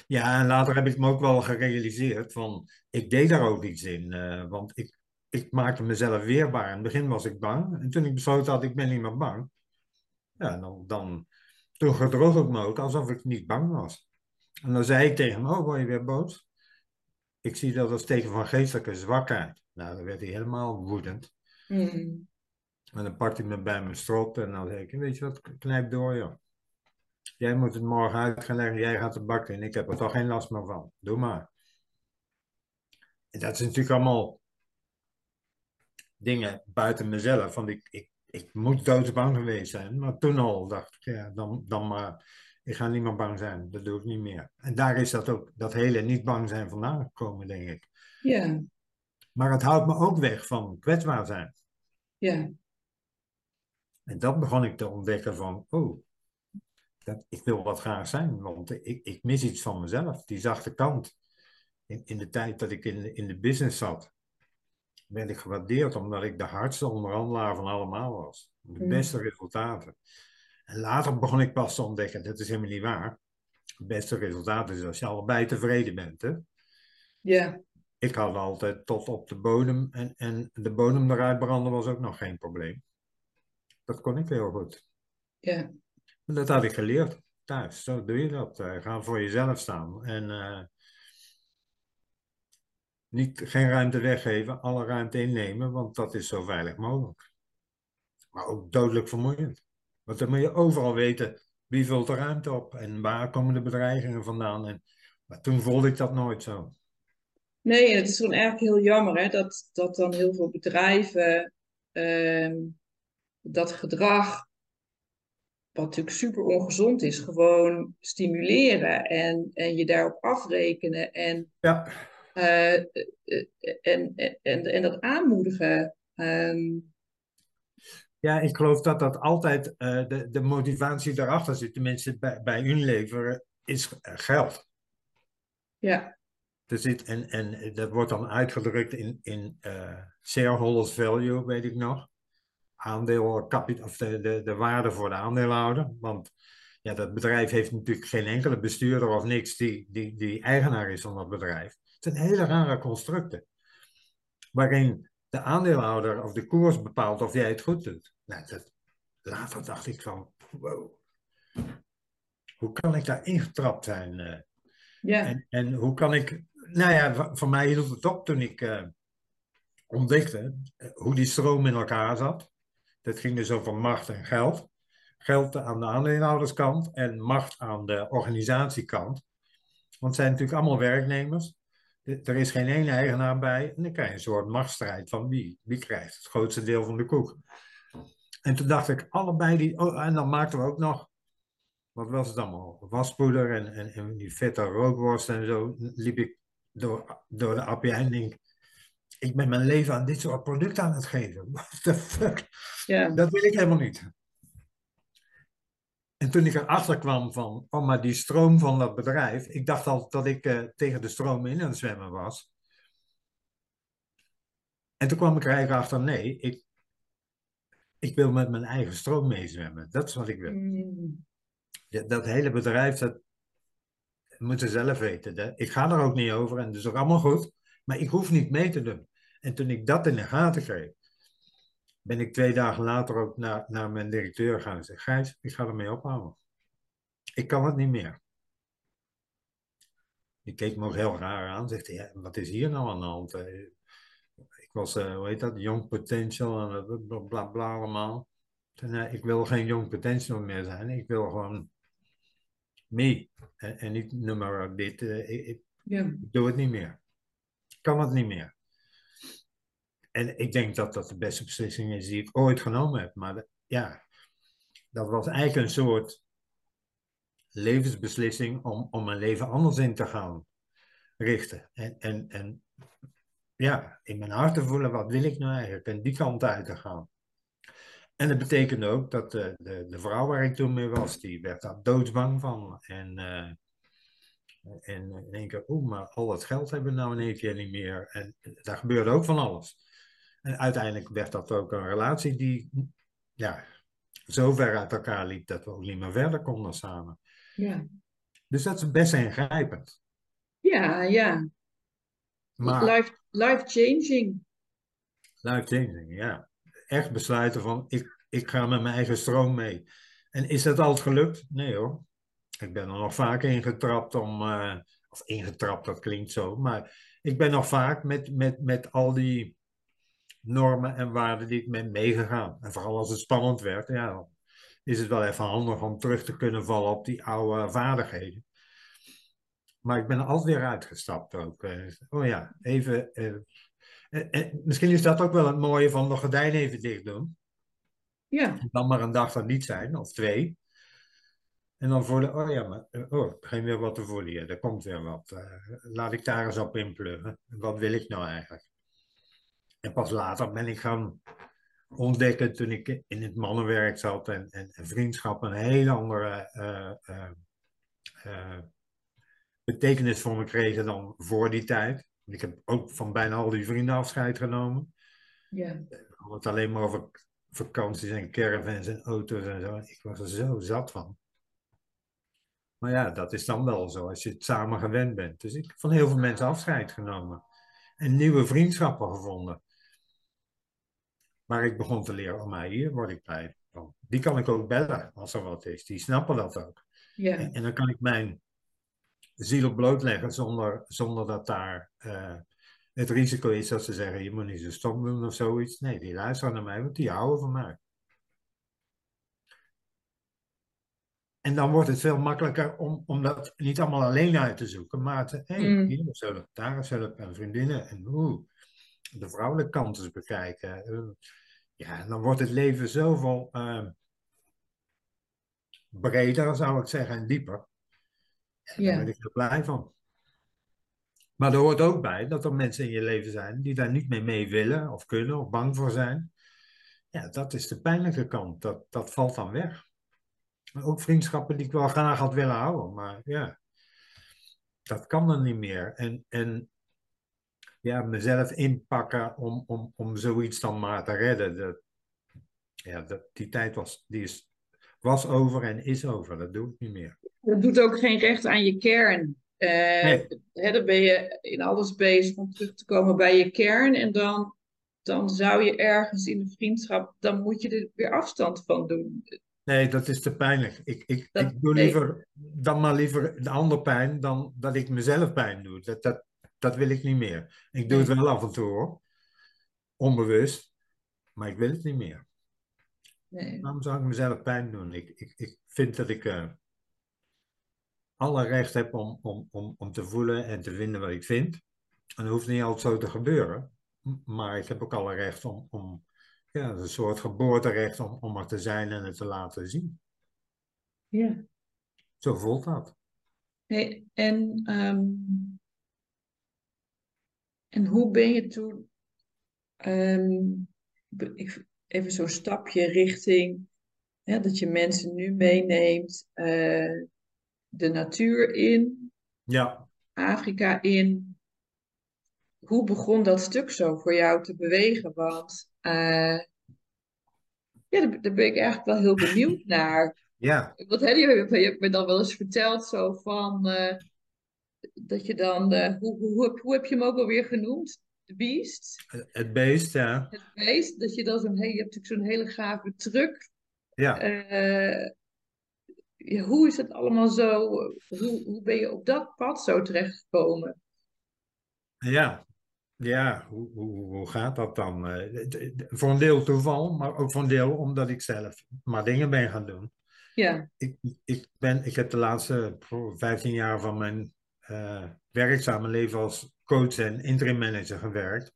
Ja, en later heb ik me ook wel gerealiseerd van, ik deed daar ook iets in. Uh, want ik, ik maakte mezelf weerbaar. In het begin was ik bang. En toen ik besloot had, ik ben niet meer bang. Ja, dan, dan toen gedroog ik me ook alsof ik niet bang was. En dan zei ik tegen hem, oh, word je weer boos? Ik zie dat als teken van geestelijke zwakheid. Nou, dan werd hij helemaal woedend. Mm. En dan pakte hij me bij mijn strot en dan zei ik, weet je wat, knijp door joh. Jij moet het morgen uit gaan leggen, jij gaat de bak in. Ik heb er toch geen last meer van. Doe maar. En dat is natuurlijk allemaal dingen buiten mezelf. Want ik, ik, ik moet doodsbang geweest zijn. Maar toen al dacht ik, ja, dan, dan maar ik ga niet meer bang zijn. Dat doe ik niet meer. En daar is dat ook, dat hele niet bang zijn vandaan gekomen, denk ik. Ja. Maar het houdt me ook weg van kwetsbaar zijn. Ja. En dat begon ik te ontdekken van, oh, dat, ik wil wat graag zijn, want ik, ik mis iets van mezelf. Die zachte kant. In, in de tijd dat ik in, in de business zat, werd ik gewaardeerd omdat ik de hardste onderhandelaar van allemaal was. De mm. beste resultaten. En later begon ik pas te ontdekken, dat is helemaal niet waar. Het beste resultaat is als je allebei tevreden bent. Hè? Ja. Ik had altijd tot op de bodem en, en de bodem eruit branden was ook nog geen probleem. Dat kon ik heel goed. Ja. En dat had ik geleerd thuis. Zo doe je dat. Uh, ga voor jezelf staan. En uh, niet, geen ruimte weggeven, alle ruimte innemen, want dat is zo veilig mogelijk. Maar ook dodelijk vermoeiend. Want dan moet je overal weten wie vult de ruimte op en waar komen de bedreigingen vandaan. En, maar toen voelde ik dat nooit zo. Nee, het is gewoon eigenlijk heel jammer hè, dat, dat dan heel veel bedrijven ehm, dat gedrag, wat natuurlijk super ongezond is, gewoon stimuleren en, en je daarop afrekenen en, ja. Uh, en, en, en, dat aanmoedigen. Um, ja, ik geloof dat dat altijd uh, de, de motivatie daarachter zit, tenminste bij, bij Unilever, is geld. Ja. Er zit, en, en dat wordt dan uitgedrukt in, in uh, shareholders value, weet ik nog. Aandeel, of de, de, de waarde voor de aandeelhouder. Want ja, dat bedrijf heeft natuurlijk geen enkele bestuurder of niks die, die, die eigenaar is van dat bedrijf. Het zijn hele rare constructen. Waarin de aandeelhouder of de koers bepaalt of jij het goed doet. Nou, dat, later dacht ik van, wow, hoe kan ik daar ingetrapt zijn? eh? Ja. En, en hoe kan ik, nou ja, voor mij hield het op toen ik eh, ontdekte eh, hoe die stroom in elkaar zat. Dat ging dus over macht en geld. Geld aan de aandeelhouderskant en macht aan de organisatiekant. Want het zijn natuurlijk allemaal werknemers. Er is geen ene eigenaar bij. En dan krijg je een soort machtsstrijd van wie, wie krijgt het grootste deel van de koek. En toen dacht ik, allebei die. Oh, en dan maakten we ook nog. Wat was het allemaal? Waspoeder en, en, en die vette rookworst en zo. Liep ik door, door de API en denk. Ik ben mijn leven aan dit soort producten aan het geven. What the fuck? Ja. Dat wil ik helemaal niet. En toen ik erachter kwam van, oh maar die stroom van dat bedrijf, ik dacht altijd dat ik eh, tegen de stroom in aan het zwemmen was. En toen kwam ik er eigenlijk achter, nee, ik, ik wil met mijn eigen stroom meezwemmen. Dat is wat ik wil. Mm. Dat hele bedrijf, dat moeten ze zelf weten. Hè? Ik ga er ook niet over en dat is ook allemaal goed, maar ik hoef niet mee te doen. En toen ik dat in de gaten kreeg, ben ik twee dagen later ook naar, naar mijn directeur gaan en zeggen, Gijs, ik ga ermee ophouden. Ik kan het niet meer. Die keek me ook heel raar aan, zegt hij, ja, wat is hier nou aan de hand? Eh, Ik was, eh, hoe heet dat, young potential en dat bla bla bla allemaal. Toen, eh, ik wil geen young potential meer zijn, ik wil gewoon me. En, en niet nummer dit, eh, ik, ik Ja. ik doe het niet meer. Ik kan het niet meer. En ik denk dat dat de beste beslissing is die ik ooit genomen heb. Maar ja, dat was eigenlijk een soort levensbeslissing om, om mijn leven anders in te gaan richten. En, en, en ja, in mijn hart te voelen, wat wil ik nou eigenlijk? En die kant uit te gaan. En dat betekende ook dat de, de, de vrouw waar ik toen mee was, die werd daar doodsbang van. En, eh, en in één keer, oeh, maar al dat geld hebben we nou in één keer niet meer. En daar gebeurde ook van alles. En uiteindelijk werd dat ook een relatie die ja, zo ver uit elkaar liep dat we ook niet meer verder konden samen. Ja. Dus dat is best ingrijpend. Ja, ja. Maar Life, life changing. life changing, ja. Echt besluiten van, ik, ik ga met mijn eigen stroom mee. En is dat altijd gelukt? Nee hoor. Ik ben er nog vaak ingetrapt om, eh, of ingetrapt, dat klinkt zo, maar ik ben nog vaak met, met, met al die normen en waarden die ik ben meegegaan. En vooral als het spannend werd, ja, dan is het wel even handig om terug te kunnen vallen op die oude vaardigheden. Maar ik ben er altijd weer uitgestapt ook. eh. Oh ja, even. eh, en- en misschien is dat ook wel het mooie van de gordijn even dicht doen. Ja. Dan maar een dag er niet zijn, of twee. En dan voelen, oh ja, maar eh, oh, er begint weer wat te voelen hier. Er komt weer wat. eh, laat ik daar eens op inpluggen. Wat wil ik nou eigenlijk? En pas later ben ik gaan ontdekken, toen ik in het mannenwerk zat en, en, en vriendschap een hele andere eh, eh, eh, betekenis voor me kregen dan voor die tijd. Ik heb ook van bijna al die vrienden afscheid genomen. Ja. Het alleen maar over vakanties en caravans en auto's en zo. Ik was er zo zat van. Maar ja, dat is dan wel zo als je het samen gewend bent. Dus ik heb van heel veel mensen afscheid genomen. En nieuwe vriendschappen gevonden. Maar ik begon te leren, oh maar hier word ik blij van. Die kan ik ook bellen als er wat is. Die snappen dat ook. Ja. En, en dan kan ik mijn ziel op bloot leggen zonder, zonder dat daar eh, het risico is dat ze zeggen, je moet niet zo stom doen of zoiets. Nee, die luisteren naar mij, want die houden van mij. En dan wordt het veel makkelijker om, om dat niet allemaal alleen uit te zoeken, maar te, hé, hey, Mm. hier is hulp, daar is hulp en vriendinnen en oeh, de vrouwelijke kant eens bekijken. Ja, dan wordt het leven zoveel eh, breder, zou ik zeggen, en dieper. En Ja. Daar ben ik er blij van. Maar er hoort ook bij dat er mensen in je leven zijn die daar niet mee mee willen of kunnen of bang voor zijn. Ja, dat is de pijnlijke kant. Dat, dat valt dan weg. Maar ook vriendschappen die ik wel graag had willen houden. Maar ja, dat kan dan niet meer. En, en ja, mezelf inpakken om, om, om zoiets dan maar te redden. Dat, ja, dat, die tijd was, die is was over en is over. Dat doe ik niet meer. Dat doet ook geen recht aan je kern. Uh, nee. hè, dan ben je in alles bezig om terug te komen bij je kern. En dan, dan zou je ergens in de vriendschap, dan moet je er weer afstand van doen. Nee, dat is te pijnlijk. Ik, ik, ik doe liever dan maar liever de ander pijn dan dat ik mezelf pijn doe. Dat, dat, dat wil ik niet meer. Ik doe het wel af en toe hoor. Onbewust. Maar ik wil het niet meer. Nee. Waarom zou ik mezelf pijn doen? Ik, ik, ik vind dat ik uh, alle recht heb om, om, om, om te voelen en te vinden wat ik vind. En dat hoeft niet altijd zo te gebeuren. Maar ik heb ook alle recht om, om ja, een soort geboorterecht om, om er te zijn en het te laten zien. Ja. Zo voelt dat. Hey, en, um, en hoe ben je toen, um, ik, even zo'n stapje richting dat je mensen nu meeneemt uh, de natuur in, ja. Afrika in. Hoe begon dat stuk zo voor jou te bewegen? Want uh, ja, daar, daar, ben ik eigenlijk wel heel benieuwd naar. Ja. Wat heb je, je hebt me dan wel eens verteld zo van uh, dat je dan, hoe, hoe, hoe, hoe heb je hem ook alweer genoemd? The Beast. Het beest, ja. Het beest, dat je dan zo'n, hey, je hebt natuurlijk zo'n hele gave truck. Ja. Uh, ja. Hoe is het allemaal zo, hoe, hoe ben je op dat pad zo terechtgekomen? Ja, ja, hoe, hoe, hoe gaat dat dan? Uh, voor een deel toeval, maar ook voor een deel omdat ik zelf maar dingen ben gaan doen. Ja. Ik, ik, ben, ik heb de laatste 15 jaar van mijn uh, werkzame leven als coach en interim manager gewerkt.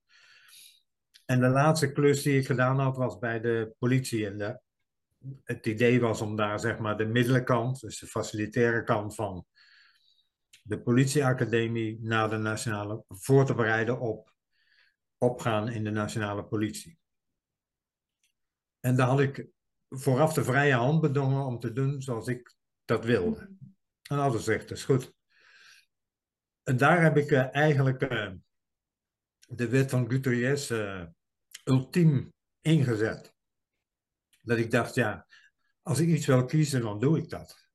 En de laatste klus die ik gedaan had was bij de politie. En de, het idee was om daar zeg maar de middelenkant, dus de facilitaire kant van de politieacademie naar de nationale, voor te bereiden op opgaan in de nationale politie. En daar had ik vooraf de vrije hand bedongen om te doen zoals ik dat wilde. En alles zegt, is goed. En daar heb ik uh, eigenlijk uh, de wet van Guterres uh, ultiem ingezet. Dat ik dacht, ja, als ik iets wil kiezen, dan doe ik dat.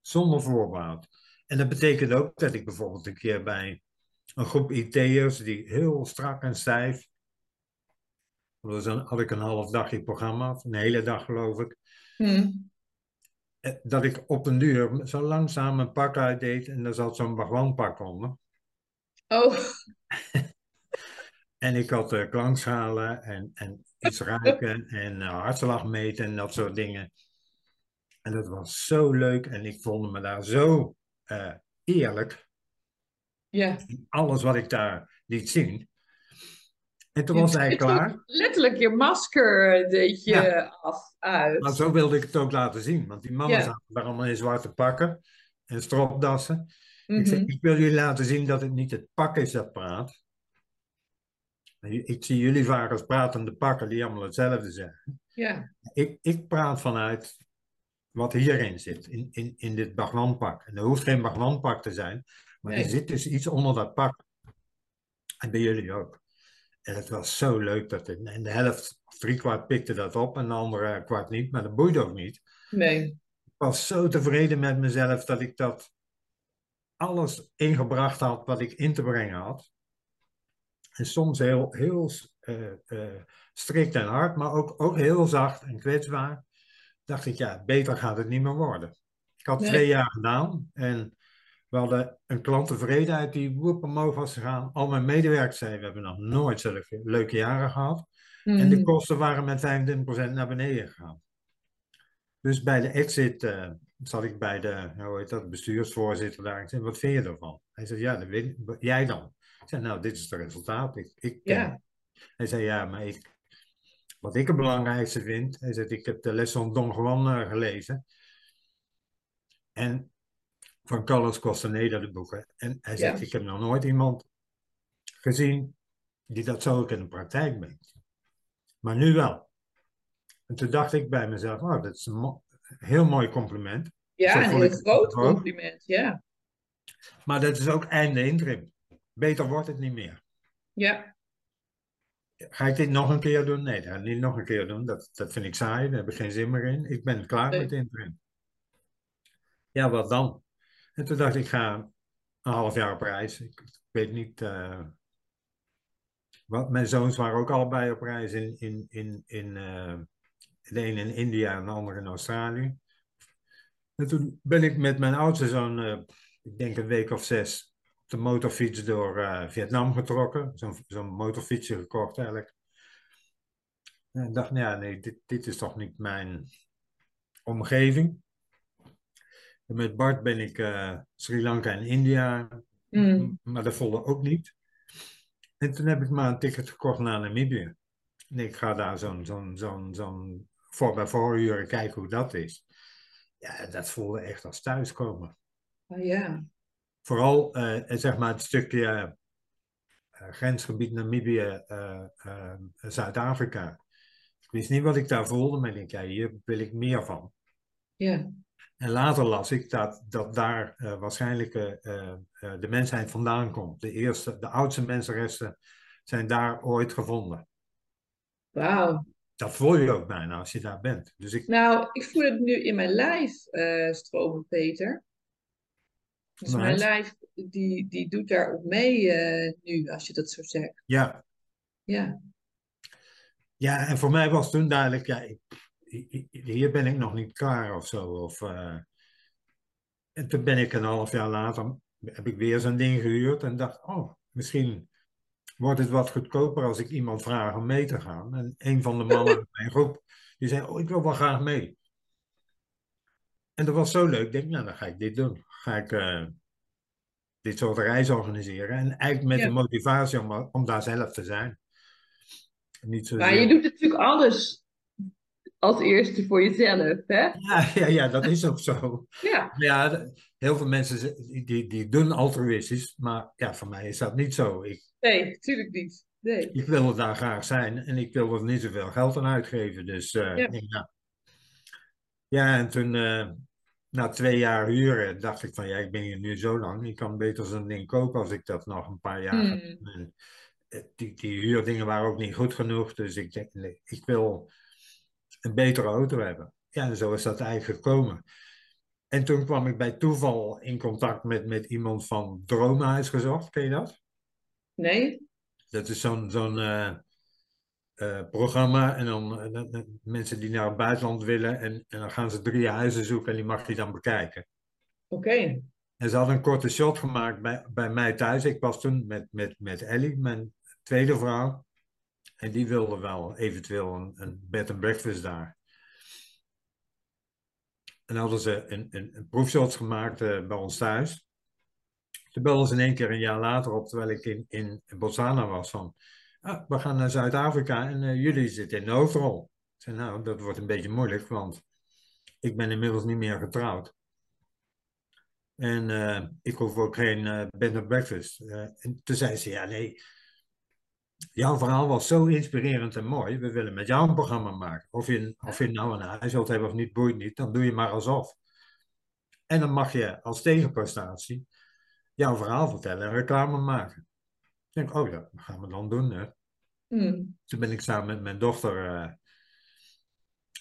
Zonder voorbehoud. En dat betekent ook dat ik bijvoorbeeld een keer bij een groep IT'ers die heel strak en stijf. Dan had ik een half dagje programma, een hele dag geloof ik. Hmm. Eh, dat ik op een duur zo langzaam een pak uitdeed en daar zat zo'n bagwanpak onder. Oh. en ik had uh, klankschalen en, en iets ruiken en uh, hartslag meten en dat soort dingen. En dat was zo leuk en ik vond me daar zo uh, eerlijk. Ja. Alles wat ik daar liet zien. En toen was hij klaar. Letterlijk je masker deed je af uit. Maar zo wilde ik het ook laten zien. Want die mannen zaten daar allemaal in zwarte pakken en stropdassen. ik, zei, mhm. ik wil jullie laten zien dat het niet het pak is dat praat. Ik zie jullie vaak als pratende pakken die allemaal hetzelfde zeggen. Ja. Ik, ik praat vanuit wat hierin zit, in, in, in dit bagwanpak. En er hoeft geen bagwanpak te zijn, maar er zit dus iets onder dat pak. En bij jullie ook. En het was zo leuk dat het, en de helft, drie kwart pikte dat op en de andere kwart niet, maar dat boeide ook niet. Nee. Ik was zo tevreden met mezelf dat ik dat alles ingebracht had wat ik in te brengen had. En soms heel, heel uh, uh, strikt en hard, maar ook, ook heel zacht en kwetsbaar. Dacht ik, ja, beter gaat het niet meer worden. Ik had twee jaar gedaan en we hadden een klanttevredenheid die woep omhoog was gegaan. Al mijn medewerkers zeiden, we hebben nog nooit zulke leuke jaren gehad. En de mhm. kosten waren met 25% naar beneden gegaan. Dus bij de exit uh, zat ik bij de, hoe heet dat, bestuursvoorzitter daar. Ik zei, wat vind je ervan? Hij zei, ja, weet jij dan. Ik zei, nou, dit is het resultaat. Ik, ik, ja. Hij zei, ja, maar ik, wat ik het belangrijkste vind, hij zei, ik heb de les van Don Juan uh, gelezen. En van Carlos Costaneda, de boeken. En hij zegt, ik heb nog nooit iemand gezien die dat zo ook in de praktijk brengt. Maar nu wel. En toen dacht ik bij mezelf, oh, dat is een heel mooi compliment. Ja, een heel groot compliment, ja. Maar dat is ook einde interim. Beter wordt het niet meer. Ja. Ga ik dit nog een keer doen? Nee, dat ga ik niet nog een keer doen. Dat, dat vind ik saai, daar heb ik geen zin meer in. Ik ben klaar Nee. met interim. Ja, wat dan? En toen dacht ik, ik ga een half jaar op reis. Ik, weet niet. eh, wat, mijn zoons waren ook allebei op reis in, in, in, in eh, de een in India en de andere in Australië. En toen ben ik met mijn oudste zoon, eh, ik denk een week of zes, op de motorfiets door Vietnam getrokken. Zo'n zo'n motorfietsje gekocht eigenlijk. En ik dacht, nou ja, nee, dit, dit is toch niet mijn omgeving. En met Bart ben ik eh, Sri Lanka en India, Mm. maar dat voelde ook niet. En toen heb ik maar een ticket gekocht naar Namibië. En ik ga daar zo'n zo'n zo'n zo'n voor bij voorhuren kijken hoe dat is. Ja, dat voelde echt als thuiskomen. Ah, ja. Vooral eh, zeg maar het stukje eh, grensgebied Namibië, Zuid-Afrika. Ik wist niet wat ik daar voelde, maar ik denk, ja, hier wil ik meer van. Ja. En later las ik dat, dat daar eh, waarschijnlijk eh, eh, de mensheid vandaan komt. De eerste, de oudste mensenresten zijn daar ooit gevonden. Wauw. Dat voel je ook bijna als je daar bent. Dus ik, Nou, ik voel het nu in mijn lijf stromen, Peter. Dus mijn lijf, die, die doet daarop mee nu, als je dat zo zegt. ja, Ja. ja, en voor mij was toen duidelijk, ja, ik- hier ben ik nog niet klaar of zo. Of, eh, en toen ben ik een half jaar later, heb ik weer zo'n ding gehuurd en dacht, oh, misschien wordt het wat goedkoper als ik iemand vraag om mee te gaan. En een van de mannen in mijn groep, die zei, oh, ik wil wel graag mee. En dat was zo leuk, ik denk, nou, dan ga ik dit doen. Ga ik eh, dit soort reizen organiseren. En eigenlijk met Ja. de motivatie om, om daar zelf te zijn. Niet. Maar je doet natuurlijk alles als eerste voor jezelf, hè? Ja, ja, ja, dat is ook zo. Ja. Ja, heel veel mensen die, die, doen altruïstisch, maar ja, voor mij is dat niet zo. Ik, Nee, natuurlijk niet. Nee. ik wil er daar graag zijn en ik wil er niet zoveel geld aan uitgeven. Dus eh, Ja. ja. ja, en toen eh, na twee jaar huren dacht ik van ja, ik ben hier nu zo lang, ik kan beter zo'n ding kopen als ik dat nog een paar jaar Hmm. En, eh, die, die huurdingen waren ook niet goed genoeg, dus ik denk, ik wil een betere auto hebben. Ja, en zo is dat eigenlijk gekomen. En toen kwam ik bij toeval in contact met, met iemand van Droomhuis gezocht, ken je dat? Nee? Dat is zo'n zo'n eh, eh, programma en dan eh, mensen die naar het buitenland willen en, en dan gaan ze drie huizen zoeken en die mag je dan bekijken. Oké. En ze hadden een korte shot gemaakt bij, bij mij thuis. Ik was toen met, met, met Ellie, mijn tweede vrouw. En die wilde wel eventueel een, een bed and breakfast daar. En hadden ze een, een, proefshot gemaakt eh, bij ons thuis. Toen belden ze in één keer een jaar later op, terwijl ik in, in Botswana was, van... Ah, we gaan naar Zuid-Afrika en eh, jullie zitten in de hoofdrol. Ik zei, nou, dat wordt een beetje moeilijk, want ik ben inmiddels niet meer getrouwd. En eh, ik hoef ook geen bed and breakfast. En toen zei ze, ja nee, jouw verhaal was zo inspirerend en mooi. We willen met jou een programma maken. Of je, of je nou een huis wilt hebben of niet, boeit niet. Dan doe je maar alsof. En dan mag je als tegenprestatie jouw verhaal vertellen en reclame maken. Ik denk, oh ja, dat gaan we dan doen. Hè. Hmm. Toen ben ik samen met mijn dochter eh,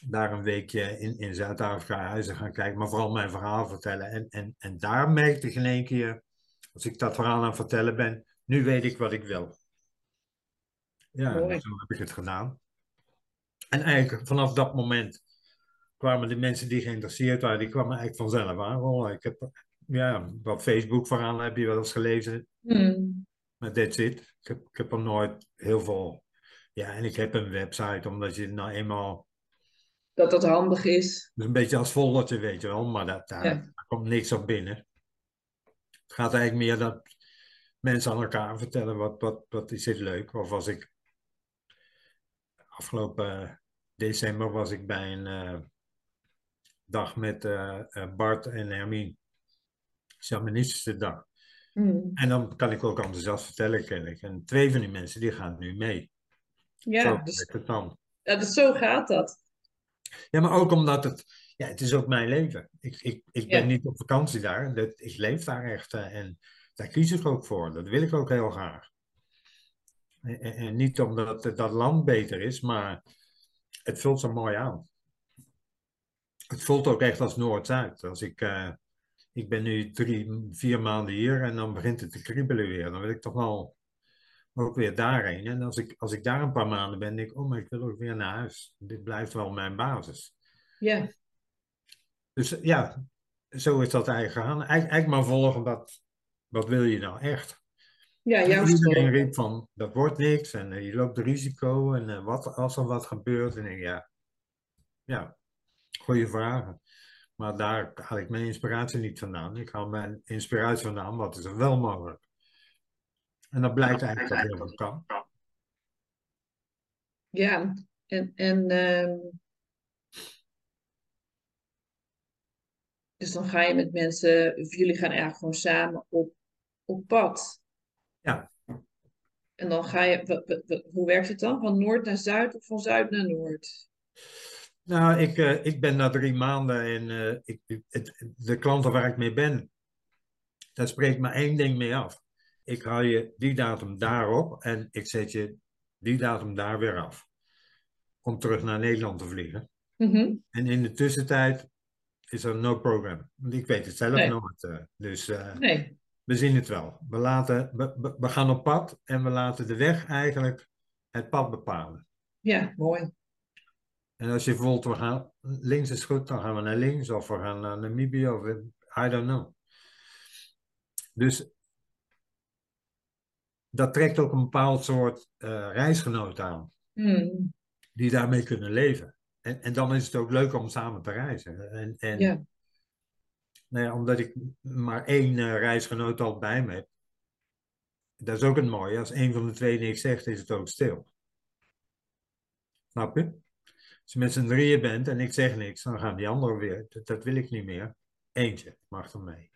daar een weekje in, in Zuid-Afrika huizen gaan kijken, maar vooral mijn verhaal vertellen. En, en, en daar merkte ik in één keer, als ik dat verhaal aan het vertellen ben, nu weet ik wat ik wil. Ja, en zo heb ik het gedaan. En eigenlijk vanaf dat moment kwamen de mensen die geïnteresseerd waren, die kwamen eigenlijk vanzelf aanrollen. Ik heb, ja, wat Facebook-verhalen heb je wel eens gelezen, Hmm. maar that's it. Ik heb, ik heb er nooit heel veel. Ja, en ik heb een website, omdat je nou eenmaal. Dat dat handig is. Dus een beetje als foldertje, weet je wel, maar dat, daar, Ja. daar komt niks op binnen. Het gaat eigenlijk meer dat mensen aan elkaar vertellen wat, wat, wat is dit leuk. Of als ik. Afgelopen december was ik bij een eh, dag met eh, eh, Bart en Hermine. Shamanistische dag. Hmm. En dan kan ik ook enthousiast vertellen, kennelijk. En twee van die mensen die gaan nu mee. Ja, Zo dus, werkt het dan. ja, dus zo gaat dat. Ja, maar ook omdat het, ja, het is ook mijn leven. Ik, ik, ik ben Ja. niet op vakantie daar. Dat, ik leef daar echt. eh, en daar kies ik ook voor. Dat wil ik ook heel graag. En, en niet omdat dat land beter is, maar het vult zo mooi aan. Het voelt ook echt als Noord-Zuid. Als ik, uh, ik ben nu drie, vier maanden hier en dan begint het te kriebelen weer. Dan wil ik toch wel ook weer daarheen. En als ik, als ik daar een paar maanden ben, denk ik, oh, maar ik wil ook weer naar huis. Dit blijft wel mijn basis. Ja. Dus ja, zo is dat eigenlijk gegaan. Eig, eigenlijk maar volgen, wat, wat wil je nou echt? Ja, jouw Iedereen riep van, dat wordt niks en uh, je loopt risico en uh, wat als er wat gebeurt. En ik, ja, ja, goede vragen. Maar daar haal ik mijn inspiratie niet vandaan. Ik haal mijn inspiratie vandaan, wat is er wel mogelijk. En dat blijkt eigenlijk dat heel veel kan. Ja, en, en uh, dus dan ga je met mensen, jullie gaan eigenlijk gewoon samen op, op pad. Ja. En dan ga je, hoe werkt het dan? Van noord naar zuid of van zuid naar noord? Nou, ik, uh, ik ben na drie maanden en uh, ik, het, de klanten waar ik mee ben, daar spreekt maar één ding mee af. Ik haal je die datum daarop en ik zet je die datum daar weer af. Om terug naar Nederland te vliegen. Mm -hmm. En in de tussentijd is er no program. Want ik weet het zelf nee. nooit. Uh, dus nee. We zien het wel. We, laten, we, we gaan op pad en we laten de weg eigenlijk het pad bepalen. Ja, mooi. En als je voelt, we gaan links is goed, dan gaan we naar links. Of we gaan naar Namibië, of I don't know. Dus dat trekt ook een bepaald soort uh, reisgenoot aan. Mm. Die daarmee kunnen leven. En, en dan is het ook leuk om samen te reizen. En, en ja. Nou ja, omdat ik maar één uh, reisgenoot al bij me heb. Dat is ook een mooie. Als een van de twee niks zegt, is het ook stil. Snap je? Als je met z'n drieën bent en ik zeg niks, dan gaan die anderen weer. Dat, dat wil ik niet meer. Eentje mag er mee.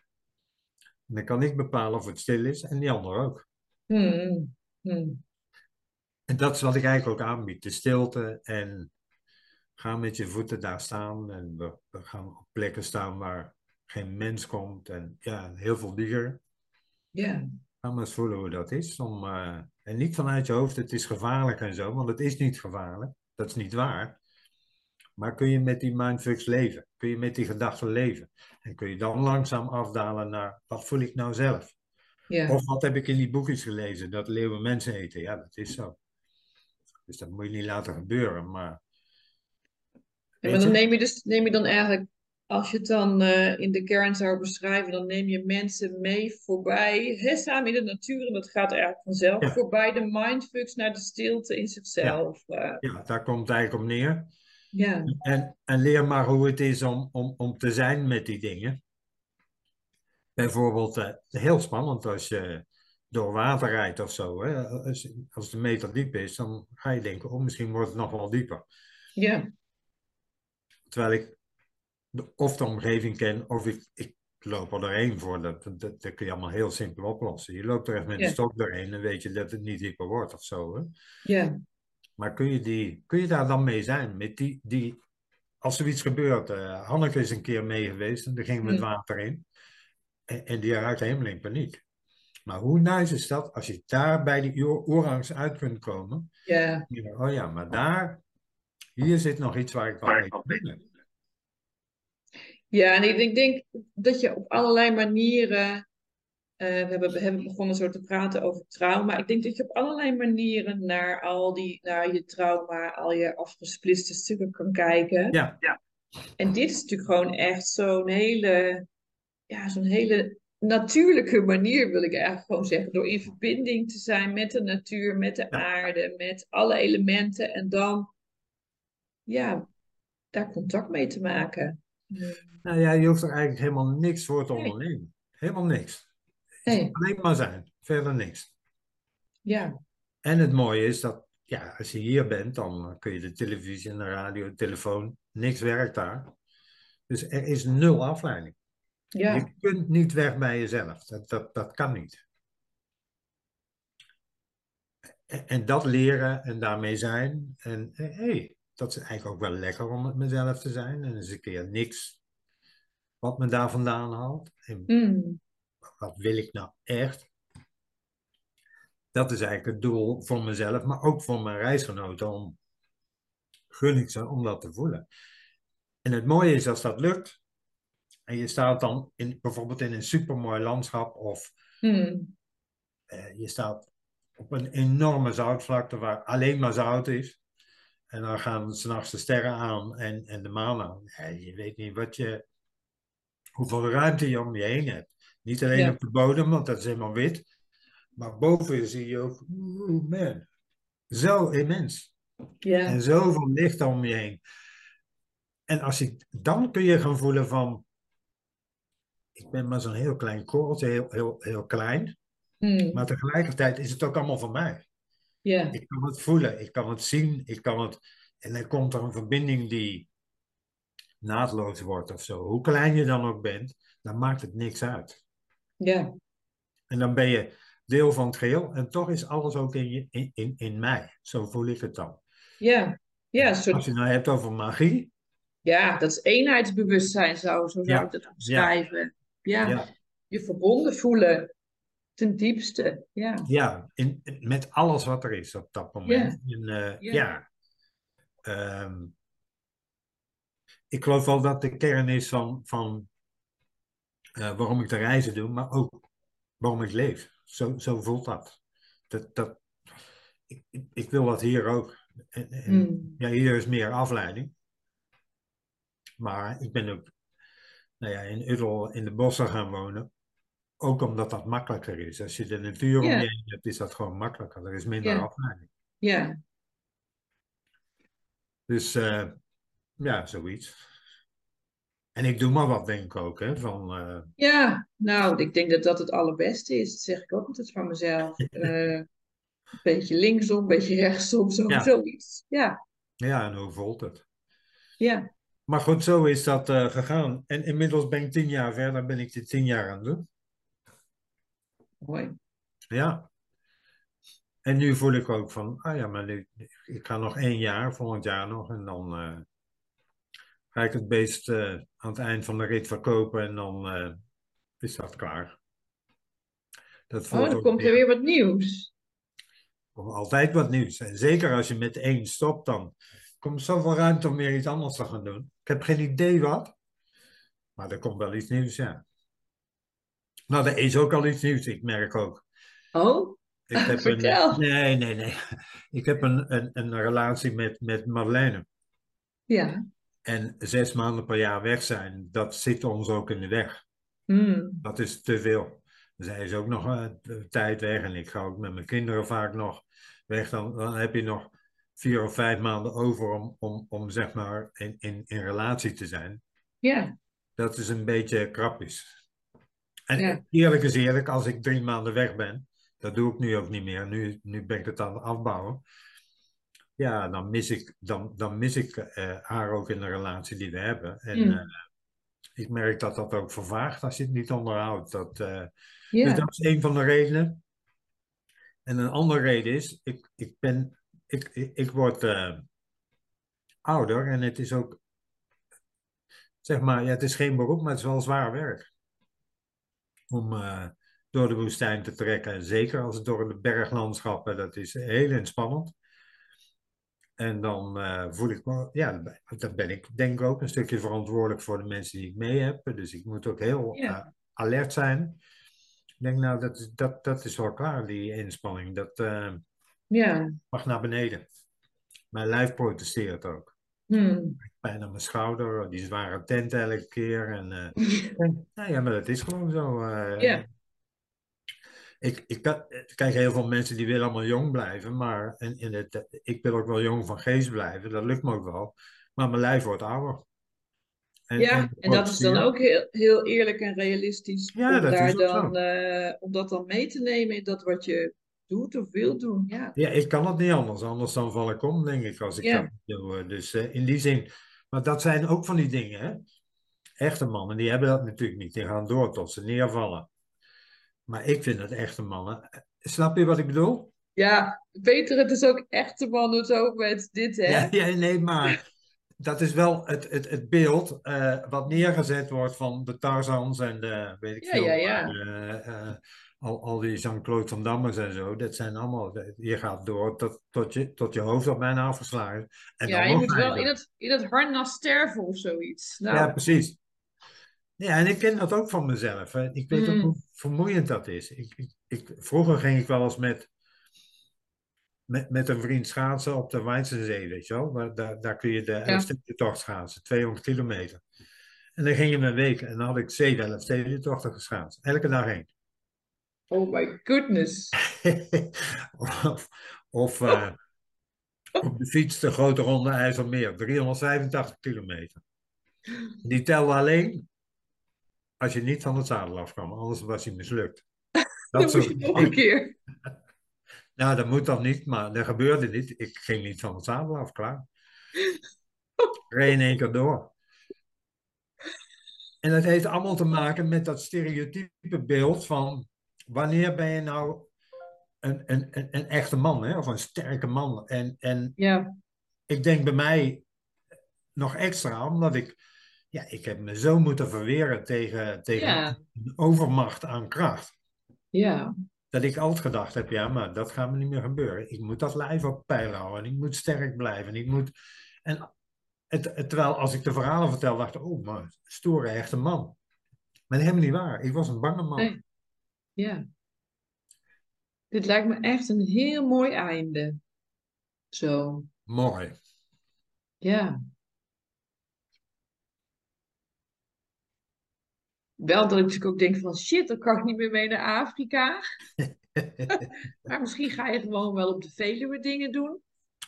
En dan kan ik bepalen of het stil is en die ander ook. Mm. Mm. En dat is wat ik eigenlijk ook aanbied. De stilte en ga met je voeten daar staan. En we, we gaan op plekken staan waar geen mens komt. En ja, heel veel dieren. Ja. Ga maar eens voelen hoe dat is. Om, uh, en niet vanuit je hoofd, het is gevaarlijk en zo. Want het is niet gevaarlijk. Dat is niet waar. Maar kun je met die mindfucks leven? Kun je met die gedachten leven? En kun je dan langzaam afdalen naar wat voel ik nou zelf? Ja. Of wat heb ik in die boekjes gelezen? Dat leeuwen mensen eten. Ja, dat is zo. Dus dat moet je niet laten gebeuren. Maar, ja, maar dan neem je, dus, neem je dan eigenlijk, als je het dan uh, in de kern zou beschrijven, dan neem je mensen mee voorbij, hè, samen in de natuur, en dat gaat eigenlijk vanzelf, Ja. voorbij de mindfucks naar de stilte in zichzelf. Ja, ja, daar komt het eigenlijk op neer. ja. En, en leer maar hoe het is om, om, om te zijn met die dingen. Bijvoorbeeld, uh, heel spannend als je door water rijdt of zo. Hè? Als, als het een meter diep is, dan ga je denken, oh, misschien wordt het nog wel dieper. ja. Terwijl ik of de omgeving ken, of ik, ik loop er doorheen voor. Dat, dat, dat kun je allemaal heel simpel oplossen. Je loopt er echt met Ja. een stok doorheen en weet je dat het niet dieper wordt of zo. Hè? ja. Maar kun je, die, kun je daar dan mee zijn? Met die, die, als er iets gebeurt, uh, Hanneke is een keer mee geweest en daar ging met Mm. water in. En, en die raakt helemaal in paniek. Maar hoe nice is dat als je daar bij die oerangs uit kunt komen? ja. Oh ja, maar daar, hier zit nog iets waar ik wel mee kan binnen. Ja, en ik denk, denk dat je op allerlei manieren. eh, we, hebben, we hebben begonnen zo te praten over trauma. Ik denk dat je op allerlei manieren naar al die, naar je trauma, al je afgesplitste stukken kan kijken. Ja, En dit is natuurlijk gewoon echt zo'n hele, ja, zo'n hele natuurlijke manier, wil ik eigenlijk gewoon zeggen. Door in verbinding te zijn met de natuur, met de Ja. aarde, met alle elementen. En dan, ja, daar contact mee te maken. Nou ja, je hoeft er eigenlijk helemaal niks voor te ondernemen. Helemaal niks. Nee, Alleen maar zijn, verder niks. ja, En het mooie is dat, ja, als je hier bent, dan kun je de televisie en de radio, de telefoon, niks werkt daar. Dus er is nul afleiding. ja. Je kunt niet weg bij jezelf. Dat, dat, dat kan niet. En, en dat leren en daarmee zijn. En hé, hey, dat is eigenlijk ook wel lekker om met mezelf te zijn. En eens een keer niks wat me daar vandaan haalt. En Mm, wat wil ik nou echt? dat is eigenlijk het doel voor mezelf, maar ook voor mijn reisgenoten. Om, gun ik ze om dat te voelen. En het mooie is als dat lukt. En je staat dan in, bijvoorbeeld in een supermooi landschap of Hmm. eh, je staat op een enorme zoutvlakte waar alleen maar zout is. En dan gaan s'nachts de sterren aan en, en de maan aan. Ja, je weet niet wat je, hoeveel ruimte je om je heen hebt. Niet alleen Ja. op de bodem, want dat is helemaal wit. Maar boven zie je ook, man, zo immens. Ja. En zoveel licht om je heen. En als je, dan kun je gaan voelen van, ik ben maar zo'n heel klein korreltje, heel, heel, heel klein. Hmm. Maar tegelijkertijd is het ook allemaal van mij. Ja. Ik kan het voelen, ik kan het zien, ik kan het... En dan komt er een verbinding die naadloos wordt of zo. Hoe klein je dan ook bent, dan maakt het niks uit. Ja. En dan ben je deel van het geheel en toch is alles ook in, je, in, in, in mij. Zo voel ik het dan. Ja. Ja, soort Als je nou hebt over magie, Ja, dat is eenheidsbewustzijn, zo, zo zou Ja, ik dat omschrijven. Ja. ja, je verbonden voelen ten diepste. Ja, ja in, met alles wat er is op dat moment. En, eh, Ja. ja. Ehm, ik geloof wel dat de kern is van, van eh, waarom ik de reizen doe, maar ook waarom ik leef. Zo, zo voelt dat. dat, dat ik, ik, ik wil dat hier ook. En, en, Hmm. Ja, hier is meer afleiding. Maar ik ben ook nou ja, in Uddel in de bossen gaan wonen. Ook omdat dat makkelijker is. Als je de natuur om je heen hebt, is dat gewoon makkelijker. Er is minder afleiding. ja, Dus eh, ja, zoiets. En ik doe maar wat, denk ik ook. Hè, van, eh, ja. Nou, ik denk dat dat het allerbeste is. Dat zeg ik ook altijd van mezelf. Eh, een beetje linksom, een beetje rechtsom, zo, Ja. zoiets. Ja, ja, en hoe voelt het? ja, Maar goed, zo is dat gegaan. En inmiddels ben ik tien jaar verder, ben ik dit tien jaar aan het doen. Mooi. Ja. En nu voel ik ook van, ah ja, maar nu, ik ga nog één jaar, volgend jaar nog, en dan eh, ga ik het beest eh, aan het eind van de rit verkopen en dan eh, is dat klaar. Dat Oh, dan komt er weer wat nieuws. komt altijd wat nieuws. En zeker als je met één stopt, dan komt zoveel ruimte om weer iets anders te gaan doen. Ik heb geen idee wat, maar er komt wel iets nieuws, ja. Nou, er is ook al iets nieuws, ik merk ook. Oh, Ik heb Vertel. Een, nee, nee, nee. Ik heb een, een, een relatie met, met Madeleine. ja. En zes maanden per jaar weg zijn, dat zit ons ook in de weg. Hmm. Dat is te veel. Zij is ook nog eh, de tijd weg en ik ga ook met mijn kinderen vaak nog weg. Dan, dan heb je nog vier of vijf maanden over om, om, om zeg maar in, in, in relatie te zijn. Ja, Dat is een beetje krapjes. En Ja. eerlijk is eerlijk, als ik drie maanden weg ben, dat doe ik nu ook niet meer. Nu, nu ben ik het aan het afbouwen. Ja, dan mis ik, dan, dan mis ik eh, haar ook in de relatie die we hebben. En Mm. eh, ik merk dat dat ook vervaagt als je het niet onderhoudt. Dat, ja. Dus dat is een van de redenen. En een andere reden is, ik, ik ben, ik, ik, ik word ouder en het is ook, zeg maar, ja, het is geen beroep, maar het is wel zwaar werk. Om eh, door de woestijn te trekken. En zeker als het door de berglandschappen, dat is heel inspannend. En dan eh, voel ik me, ja, dan ben- ik denk ik ook een stukje verantwoordelijk voor de mensen die ik mee heb. Dus ik moet ook heel Ja. eh, alert zijn. Ik denk, nou, dat, is- dat, dat is wel klaar, die inspanning. Dat ja. mag naar beneden. Mijn lijf protesteert ook. Hmm. Pijn aan mijn schouder, die zware tent elke keer. En, eh, nou ja, maar dat is gewoon zo. eh. Ja. Ik, ik, kan- ik kijk heel veel mensen die willen allemaal jong blijven, maar en, en het, ik wil ook wel jong van geest blijven, dat lukt me ook wel. Maar mijn lijf wordt ouder. En, Ja, en dat is dan ook heel, heel eerlijk en realistisch Ja, om, dat daar dan, eh, om dat dan mee te nemen in dat wat je doet of wil doen. Ja, Ja, ik kan het niet anders, anders dan val ik om, denk ik, als ik Ja. dat doe. Dus eh, in die zin, maar dat zijn ook van die dingen, hè. Echte mannen, die hebben dat natuurlijk niet, die gaan door tot ze neervallen. Maar ik vind dat echte mannen, snap je wat ik bedoel? ja Peter, het is ook echte man, doet ook met dit, hè? Ja, ja, nee, maar dat is wel het, het, het beeld eh, wat neergezet wordt van de Tarzans en de, weet ik Ja, veel, ja, ja. eh, eh, al, al die Jean-Claude Van Dammers en zo, dat zijn allemaal, je gaat door tot, tot, je, tot je hoofd al bijna afgeslagen is. En ja, je moet wel in het, in het harnas sterven of zoiets. Nou, Ja, precies. Ja, en ik ken dat ook van mezelf. Hè. Ik weet ook Mm. hoe vermoeiend dat is. Ik, ik, ik, vroeger ging ik wel eens met, met, met een vriend schaatsen op de Weizenzee, weet je wel. Daar, daar, daar kun je de Elfstedentocht schaatsen, 200 kilometer. En dan ging je een week en dan had ik zeven Elfstedentochten geschaatst. Elke dag één. Oh my goodness. of of eh, op de fiets de grote ronde IJsselmeer, 385 kilometer. Die telde alleen als je niet van het zadel afkwam, anders was hij mislukt. Dat je nog een keer. Nou, dat moet dan niet, maar dat gebeurde niet. Ik ging niet van het zadel af, klaar. Reed in één keer door. En dat heeft allemaal te maken met dat stereotype beeld van wanneer ben je nou een, een, een, een echte man, hè? of een sterke man. En, en Ja, ik denk bij mij nog extra, omdat ik, ja, ik heb me zo moeten verweren tegen, tegen Ja. een overmacht aan kracht. ja, Dat ik altijd gedacht heb, ja, maar dat gaat me niet meer gebeuren. Ik moet dat lijf op peil houden. En ik moet sterk blijven. En ik moet... En het, het- terwijl als ik de verhalen vertel, dacht ik, oh, maar stoere, echte man. Maar helemaal niet waar. Ik was een bange man. Nee. Ja. Dit lijkt me echt een heel mooi einde. Zo, Mooi. ja. Wel dat ik natuurlijk ook denk van shit, dan kan ik niet meer mee naar Afrika. Maar misschien ga je gewoon wel op de Veluwe dingen doen.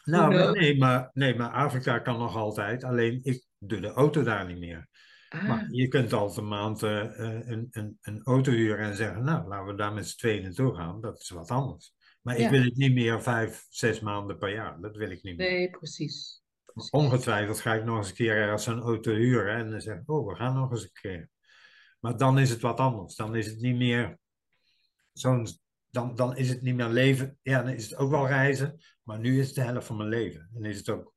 nou, nee maar, nee, maar Afrika kan nog altijd. Alleen ik doe de auto daar niet meer. Ah, Maar je kunt altijd een maand eh, eh, een, een, een auto huren en zeggen, nou, laten we daar met z'n tweeën naartoe gaan. Dat is wat anders. Maar ik wil het niet meer vijf, zes maanden per jaar. Dat wil ik niet meer. nee, precies. precies. Ongetwijfeld ga ik nog eens een keer ergens een auto huren en dan zeg ik, oh, we gaan nog eens een keer. Maar dan is het wat anders. Dan is het niet meer zo'n, dan, dan is het niet meer leven. Ja, dan is het ook wel reizen, maar nu is het de helft van mijn leven. En is het ook,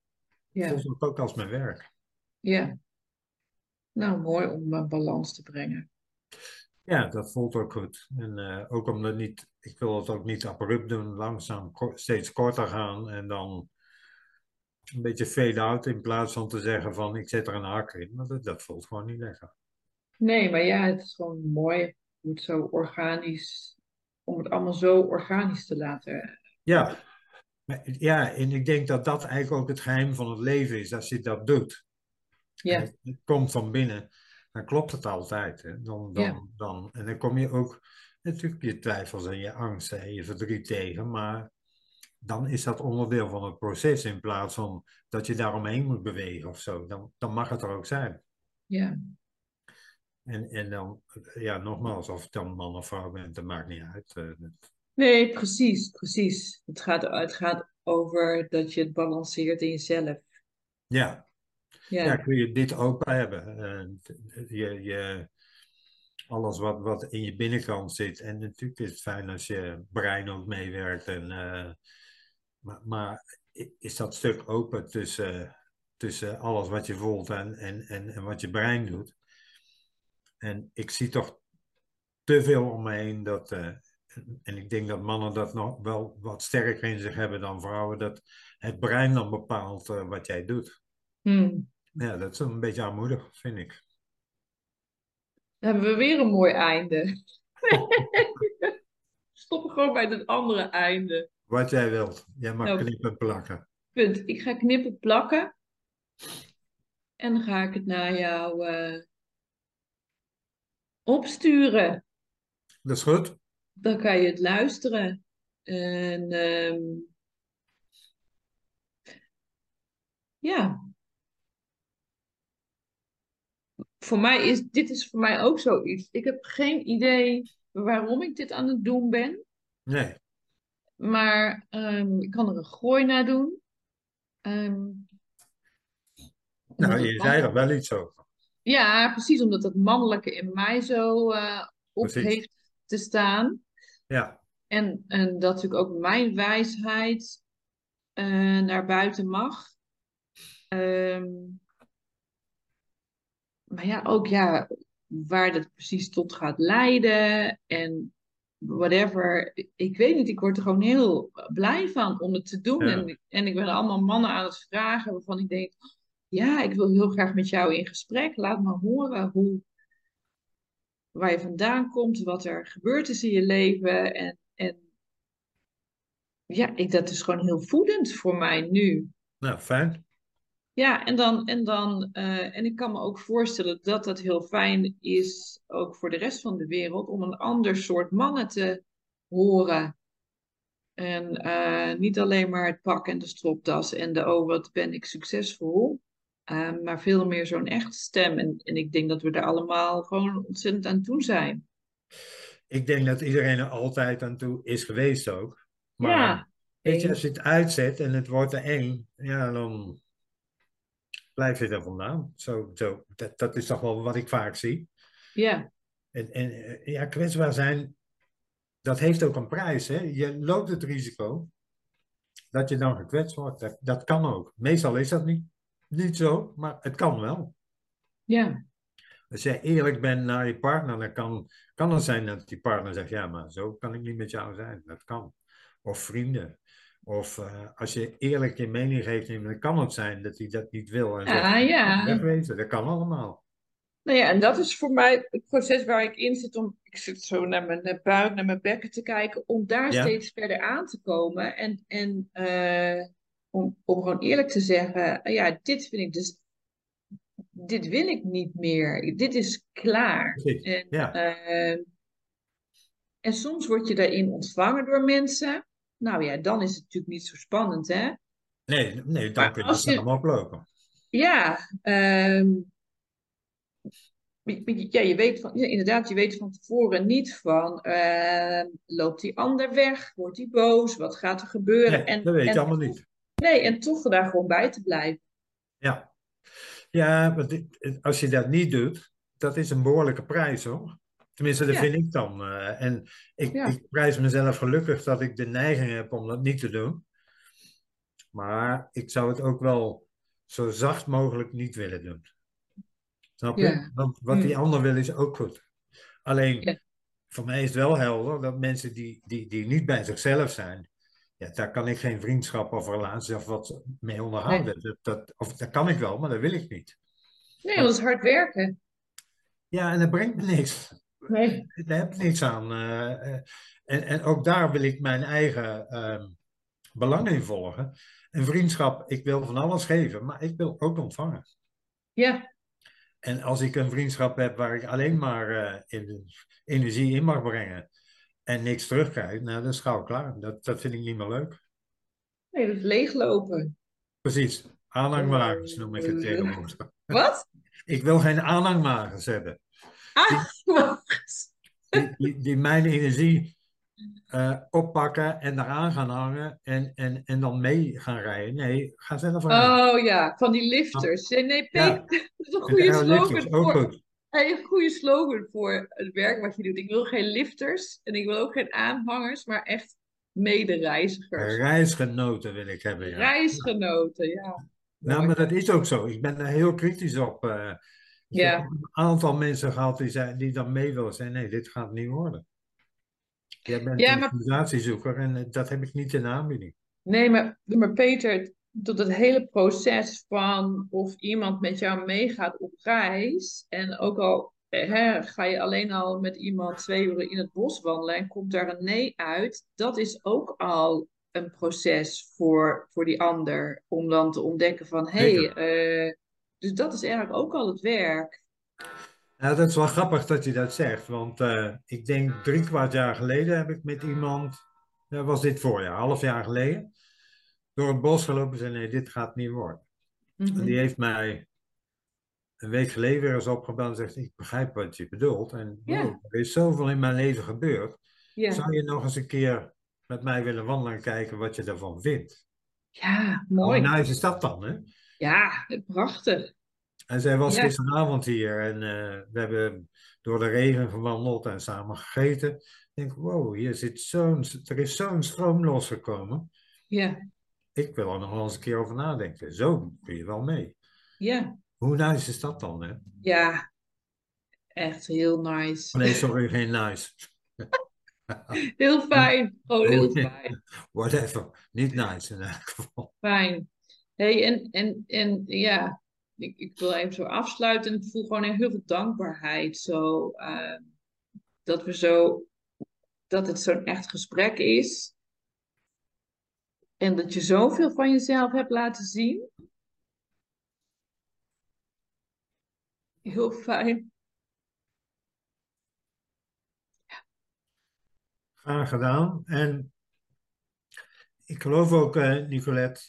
Ja, voelt het ook als mijn werk. ja. Nou, mooi om een balans te brengen. Ja, dat voelt ook goed. En eh, ook omdat niet, ik wil het ook niet abrupt doen, langzaam ko- steeds korter gaan en dan een beetje fade-out in plaats van te zeggen van ik zet er een hak in. Want dat, dat voelt gewoon niet lekker. Nee, maar ja, het is gewoon mooi hoe het zo organisch, om het allemaal zo organisch te laten. Ja, maar, ja, en ik denk dat dat eigenlijk ook het geheim van het leven is, als je dat doet. Ja, het komt van binnen, dan klopt het altijd. Hè? Dan, dan, Ja. dan, en dan kom je ook natuurlijk je twijfels en je angsten en je verdriet tegen, maar dan is dat onderdeel van het proces in plaats van dat je daaromheen moet bewegen of zo. Dan, dan mag het er ook zijn. ja, En, en dan, ja, nogmaals, of het dan man of vrouw bent, dat maakt niet uit. Eh, nee, precies, precies. Het gaat, het gaat over dat je het balanceert in jezelf. ja, Ja, ja, kun je dit open hebben. Eh, je, je, alles wat, wat in je binnenkant zit. En natuurlijk is het fijn als je brein ook meewerkt. En, eh, maar, maar is dat stuk open tussen, tussen alles wat je voelt en, en, en, en wat je brein doet. En ik zie toch te veel om me heen dat. eh, en ik denk dat mannen dat nog wel wat sterker in zich hebben dan vrouwen. Dat het brein dan bepaalt wat jij doet. Hm. Ja, dat is een beetje armoedig, vind ik. Dan hebben we weer een mooi einde. Stoppen gewoon bij het andere einde. Wat jij wilt. Jij mag Nou. knippen en plakken. Punt. Ik ga knippen plakken. En dan ga ik het naar jou eh, opsturen. Dat is goed. Dan kan je het luisteren. En ehm, ja. Voor mij is dit is voor mij ook zoiets. Ik heb geen idee waarom ik dit aan het doen ben. Nee. Maar ehm, ik kan er een gooi naar doen. Ehm, Nou, je zei er wel iets over. Ja, precies, omdat het mannelijke in mij zo eh, op Precies. heeft te staan. Ja, En, en dat natuurlijk ook mijn wijsheid eh, naar buiten mag. Ehm, maar ja, ook ja, waar dat precies tot gaat leiden. En whatever. Ik weet niet, ik word er gewoon heel blij van om het te doen. Ja. En, en ik ben allemaal mannen aan het vragen waarvan ik denk, ja, ik wil heel graag met jou in gesprek. Laat me horen hoe, waar je vandaan komt, wat er gebeurd is in je leven. En, en ja, ik, dat is gewoon heel voedend voor mij nu. Nou, fijn. Ja, en dan, en dan, eh, en ik kan me ook voorstellen dat dat heel fijn is, ook voor de rest van de wereld, om een ander soort mannen te horen. En eh, niet alleen maar het pak en de stropdas en de oh, wat ben ik succesvol, eh, maar veel meer zo'n echte stem. En, en ik denk dat we er allemaal gewoon ontzettend aan toe zijn. Ik denk dat iedereen er altijd aan toe is geweest ook. Maar Ja, weet je, eens. als je het uitzet en het wordt te eng, ja, dan blijf je er vandaan. Zo, zo, dat, dat is toch wel wat ik vaak zie. ja, En, en eh, ja, kwetsbaar zijn, dat heeft ook een prijs. Hè? Je loopt het risico dat je dan gekwetst wordt. Dat, dat kan ook. Meestal is dat niet, niet zo, maar het kan wel. ja, Als jij eerlijk bent naar je partner, dan kan, kan het zijn dat die partner zegt: Ja, maar zo kan ik niet met jou zijn. Dat kan. Of vrienden. Of eh, als je eerlijk je mening geeft, dan kan het zijn dat hij dat niet wil. En zegt, ah, ja. Wegwezen, dat kan allemaal. Nou ja, en dat is voor mij het proces waar ik in zit om, ik zit zo naar mijn buik, naar mijn bekken te kijken, om daar Ja. steeds verder aan te komen. En, en eh, om, om gewoon eerlijk te zeggen, eh, ja, dit vind ik dus, dit wil ik niet meer. Dit is klaar. Precies, En, ja. eh, en soms word je daarin ontvangen door mensen. Nou ja, dan is het natuurlijk niet zo spannend, hè? Nee, nee dan kun je je- samen oplopen. Ja, ehm, ja, je weet van, inderdaad, je weet van tevoren niet van, ehm, loopt die ander weg? Wordt die boos? Wat gaat er gebeuren? Nee, en, dat weet je allemaal niet. Nee, en toch daar gewoon bij te blijven. Ja, ja want als je dat niet doet, dat is een behoorlijke prijs hoor. Tenminste, dat Ja. vind ik dan. eh, en ik, Ja. ik prijs mezelf gelukkig dat ik de neiging heb om dat niet te doen. Maar ik zou het ook wel zo zacht mogelijk niet willen doen. Snap je? Ja. Want wat die Mm. ander wil is ook goed. Alleen, voor mij is het wel helder dat mensen die, die, die niet bij zichzelf zijn, ja, daar kan ik geen vriendschap of relatie of wat mee onderhouden. Dat, dat, of dat kan ik wel, maar dat wil ik niet. Nee, want het is hard werken. Ja, en dat brengt me niks. Nee. Daar heb ik niks aan. eh, eh, en, en ook daar wil ik mijn eigen ehm, belang in volgen. En vriendschap, ik wil van alles geven, maar ik wil ook ontvangen. Ja, En als ik een vriendschap heb waar ik alleen maar eh, energie in mag brengen en niks terugkrijg, nou, dan is gauw klaar. Dat, dat vind ik niet meer leuk. nee, dat is leeglopen. Precies. Aanhangwagens noem ik het tegenwoordig. Wat? Ik wil geen aanhangwagens hebben. Ah. die, die, die mijn energie eh, oppakken en eraan gaan hangen en, en, en dan mee gaan rijden. Nee, ga zelf rijden. Oh ja, van die lifters. Nee, Ja. Dat is een En goede slogan voor, goed. Een goede slogan voor het werk wat je doet. Ik wil geen lifters en ik wil ook geen aanhangers, maar echt medereizigers. Reisgenoten wil ik hebben. Ja. Reisgenoten, ja. Nou, maar dat is ook zo. Ik ben daar heel kritisch op. eh. Ja. een aantal mensen gehad die, zei, die dan mee willen zijn. Nee, dit gaat niet worden. Jij bent Ja, een organisatiezoeker en eh, dat heb ik niet in aanbieding. Nee, maar, maar Peter, tot het hele proces van of iemand met jou meegaat op reis. En ook al eh, hè, ga je alleen al met iemand twee uur in het bos wandelen en komt daar een nee uit. Dat is ook al een proces voor, voor die ander. Om dan te ontdekken van, hé, hey, dus dat is eigenlijk ook al het werk. Nou, dat is wel grappig dat je dat zegt, want eh, ik denk drie kwart jaar geleden heb ik met iemand, dat was dit voorjaar, half jaar geleden, door het bos gelopen en zei nee, dit gaat niet worden. Mhm. En die heeft mij een week geleden weer eens opgebeld en zegt, ik begrijp wat je bedoelt en Ja. wow, er is zoveel in mijn leven gebeurd. Ja, Zou je nog eens een keer met mij willen wandelen en kijken wat je ervan vindt? ja, Hoe mooi. nice is dat dan, hè? Ja, prachtig. En zij was Ja. gisteravond hier en eh, we hebben door de regen gewandeld en samen gegeten. Ik denk, wow, hier zit zo'n, er is zo'n stroom losgekomen. Ja, Ik wil er nog wel eens een keer over nadenken. Zo kun je wel mee. ja, Hoe nice is dat dan, hè? ja. Echt heel nice. Oh, Nee, sorry, geen nice. Heel fijn. Gewoon heel fijn. Whatever. Niet nice in elk geval. Fijn. Hey, en, en, en ja, ik, ik wil even zo afsluiten. Ik voel gewoon heel veel dankbaarheid. Zo, uh, dat we zo, dat het zo'n echt gesprek is. En dat je zoveel van jezelf hebt laten zien. Heel fijn. Graag gedaan. En ik geloof ook, uh, Nicolette,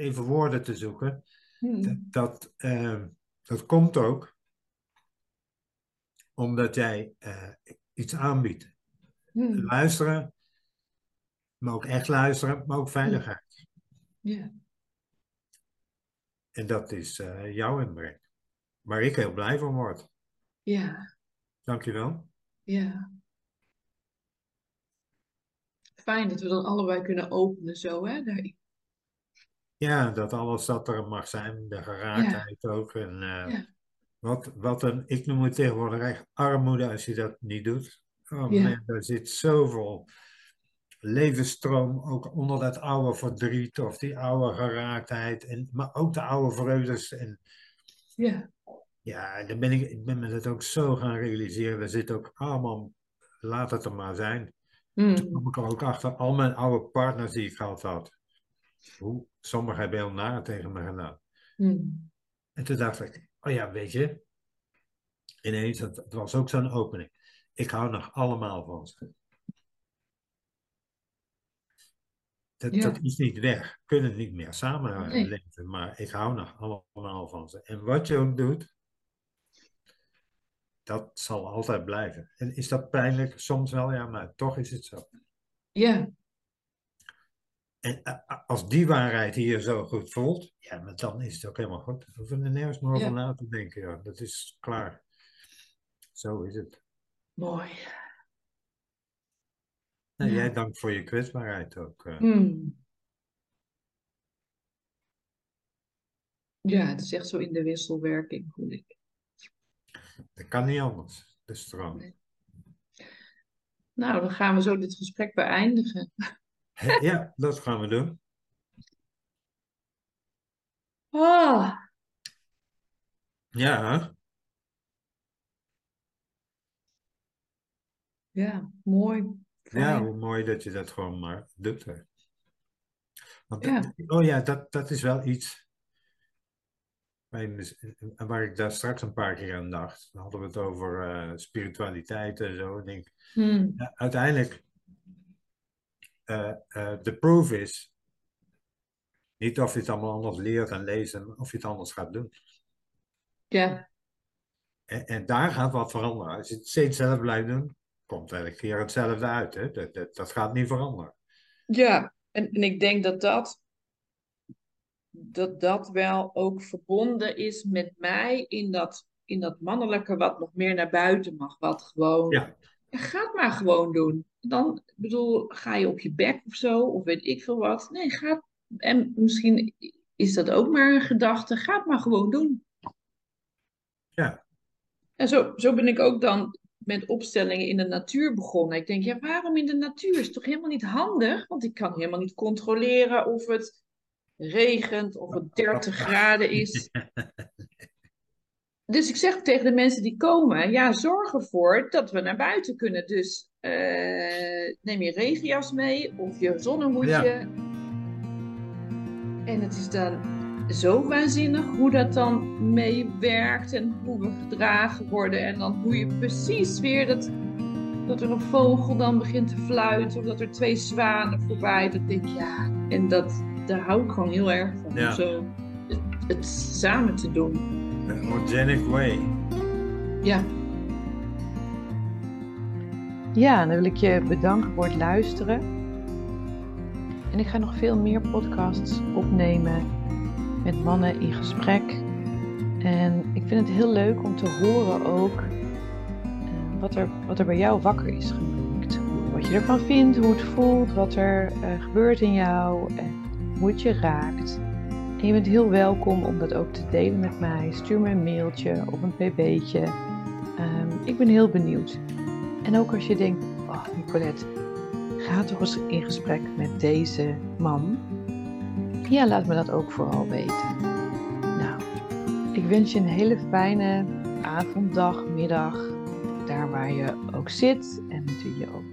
even woorden te zoeken, hmm. dat, dat, uh, dat, komt ook omdat jij uh, iets aanbiedt. Hmm. Luisteren, maar ook echt luisteren, maar ook veiligheid. Ja. En dat is uh, jouw inbreng. Waar ik heel blij van word. Ja. Dankjewel. Ja. Fijn dat we dan allebei kunnen openen zo, hè? Daarin. Ja, dat alles dat er mag zijn, de geraaktheid ook. En, uh, ja. wat, wat een, ik noem het tegenwoordig echt armoede als je dat niet doet. Oh ja. man, daar zit zoveel levensstroom ook onder dat oude verdriet of die oude geraaktheid. En, maar ook de oude vreugdes. En, ja. Ja, dan ben ik, ik ben me dat ook zo gaan realiseren. We zitten ook allemaal, laat het er maar zijn. Mm. Toen kwam ik ook achter al mijn oude partners die ik gehad had. Hoe, sommigen hebben heel naar tegen me gedaan. Mm. En toen dacht ik, oh ja, weet je, ineens, het, het was ook zo'n opening. Ik hou nog allemaal van ze. Dat, dat is niet weg. We kunnen niet meer samen nee. leven, maar ik hou nog allemaal van ze. En wat je ook doet, dat zal altijd blijven. En is dat pijnlijk? Soms wel, ja, maar toch is het zo. Ja. En als die waarheid hier zo goed voelt, ja, maar dan is het ook helemaal goed. We hoeven er nergens meer over na te denken. Ja. Dat is klaar. Zo is het. Mooi. Nou, Jij dank voor je kwetsbaarheid ook. Mm. Ja, het is echt zo in de wisselwerking, voel ik. Dat kan niet anders. De stroom. Nee. Nou, dan gaan we zo dit gesprek beëindigen. Ja, dat gaan we doen. Oh. Ja. Ja, mooi. Ja, hoe mooi dat je dat gewoon maar doet. Want ja. oh ja, dat, dat is wel iets waar ik daar straks een paar keer aan dacht. Dan hadden we het over uh, spiritualiteit en zo. Ik denk, hmm. ja, uiteindelijk, de proof is niet of je het allemaal anders leert en leest en of je het anders gaat doen. Ja. En, en daar gaat wat veranderen. Als je het steeds zelf blijft doen, komt elke keer hetzelfde uit. Hè? Dat, dat, dat gaat niet veranderen. Ja, en, en ik denk dat dat dat dat wel ook verbonden is met mij in dat, in dat mannelijke wat nog meer naar buiten mag. Wat gewoon, ja. ga het maar gewoon doen. Dan, bedoel, ga je op je bek of zo, of weet ik veel wat. Nee, ga En misschien is dat ook maar een gedachte. Ga het maar gewoon doen. Ja. En zo, zo ben ik ook dan met opstellingen in de natuur begonnen. Ik denk, ja, waarom in de natuur? Is toch helemaal niet handig? Want ik kan helemaal niet controleren of het regent of het 30 graden is. Dus ik zeg tegen de mensen die komen, ja, zorg ervoor dat we naar buiten kunnen. Dus uh, neem je regenjas mee of je zonnehoedje. Ja. En het is dan zo waanzinnig hoe dat dan meewerkt en hoe we gedragen worden. En dan hoe je precies weer dat, dat er een vogel dan begint te fluiten of dat er twee zwanen voorbij. Dat denk ik, ja, en dat, daar hou ik gewoon heel erg van. Zo het, samen te doen. The organic way. Ja. Ja, dan wil ik je bedanken voor het luisteren. En ik ga nog veel meer podcasts opnemen met mannen in gesprek. En ik vind het heel leuk om te horen ook uh, wat, er, wat er bij jou wakker is gemaakt. Wat je ervan vindt, hoe het voelt, wat er uh, gebeurt in jou. En hoe het je raakt. En je bent heel welkom om dat ook te delen met mij. Stuur me een mailtje of een pb'tje. Um, ik ben heel benieuwd. En ook als je denkt, oh Nicolette, ga toch eens in gesprek met deze man. Ja, laat me dat ook vooral weten. Nou, ik wens je een hele fijne avond, dag, middag. Daar waar je ook zit en wie je ook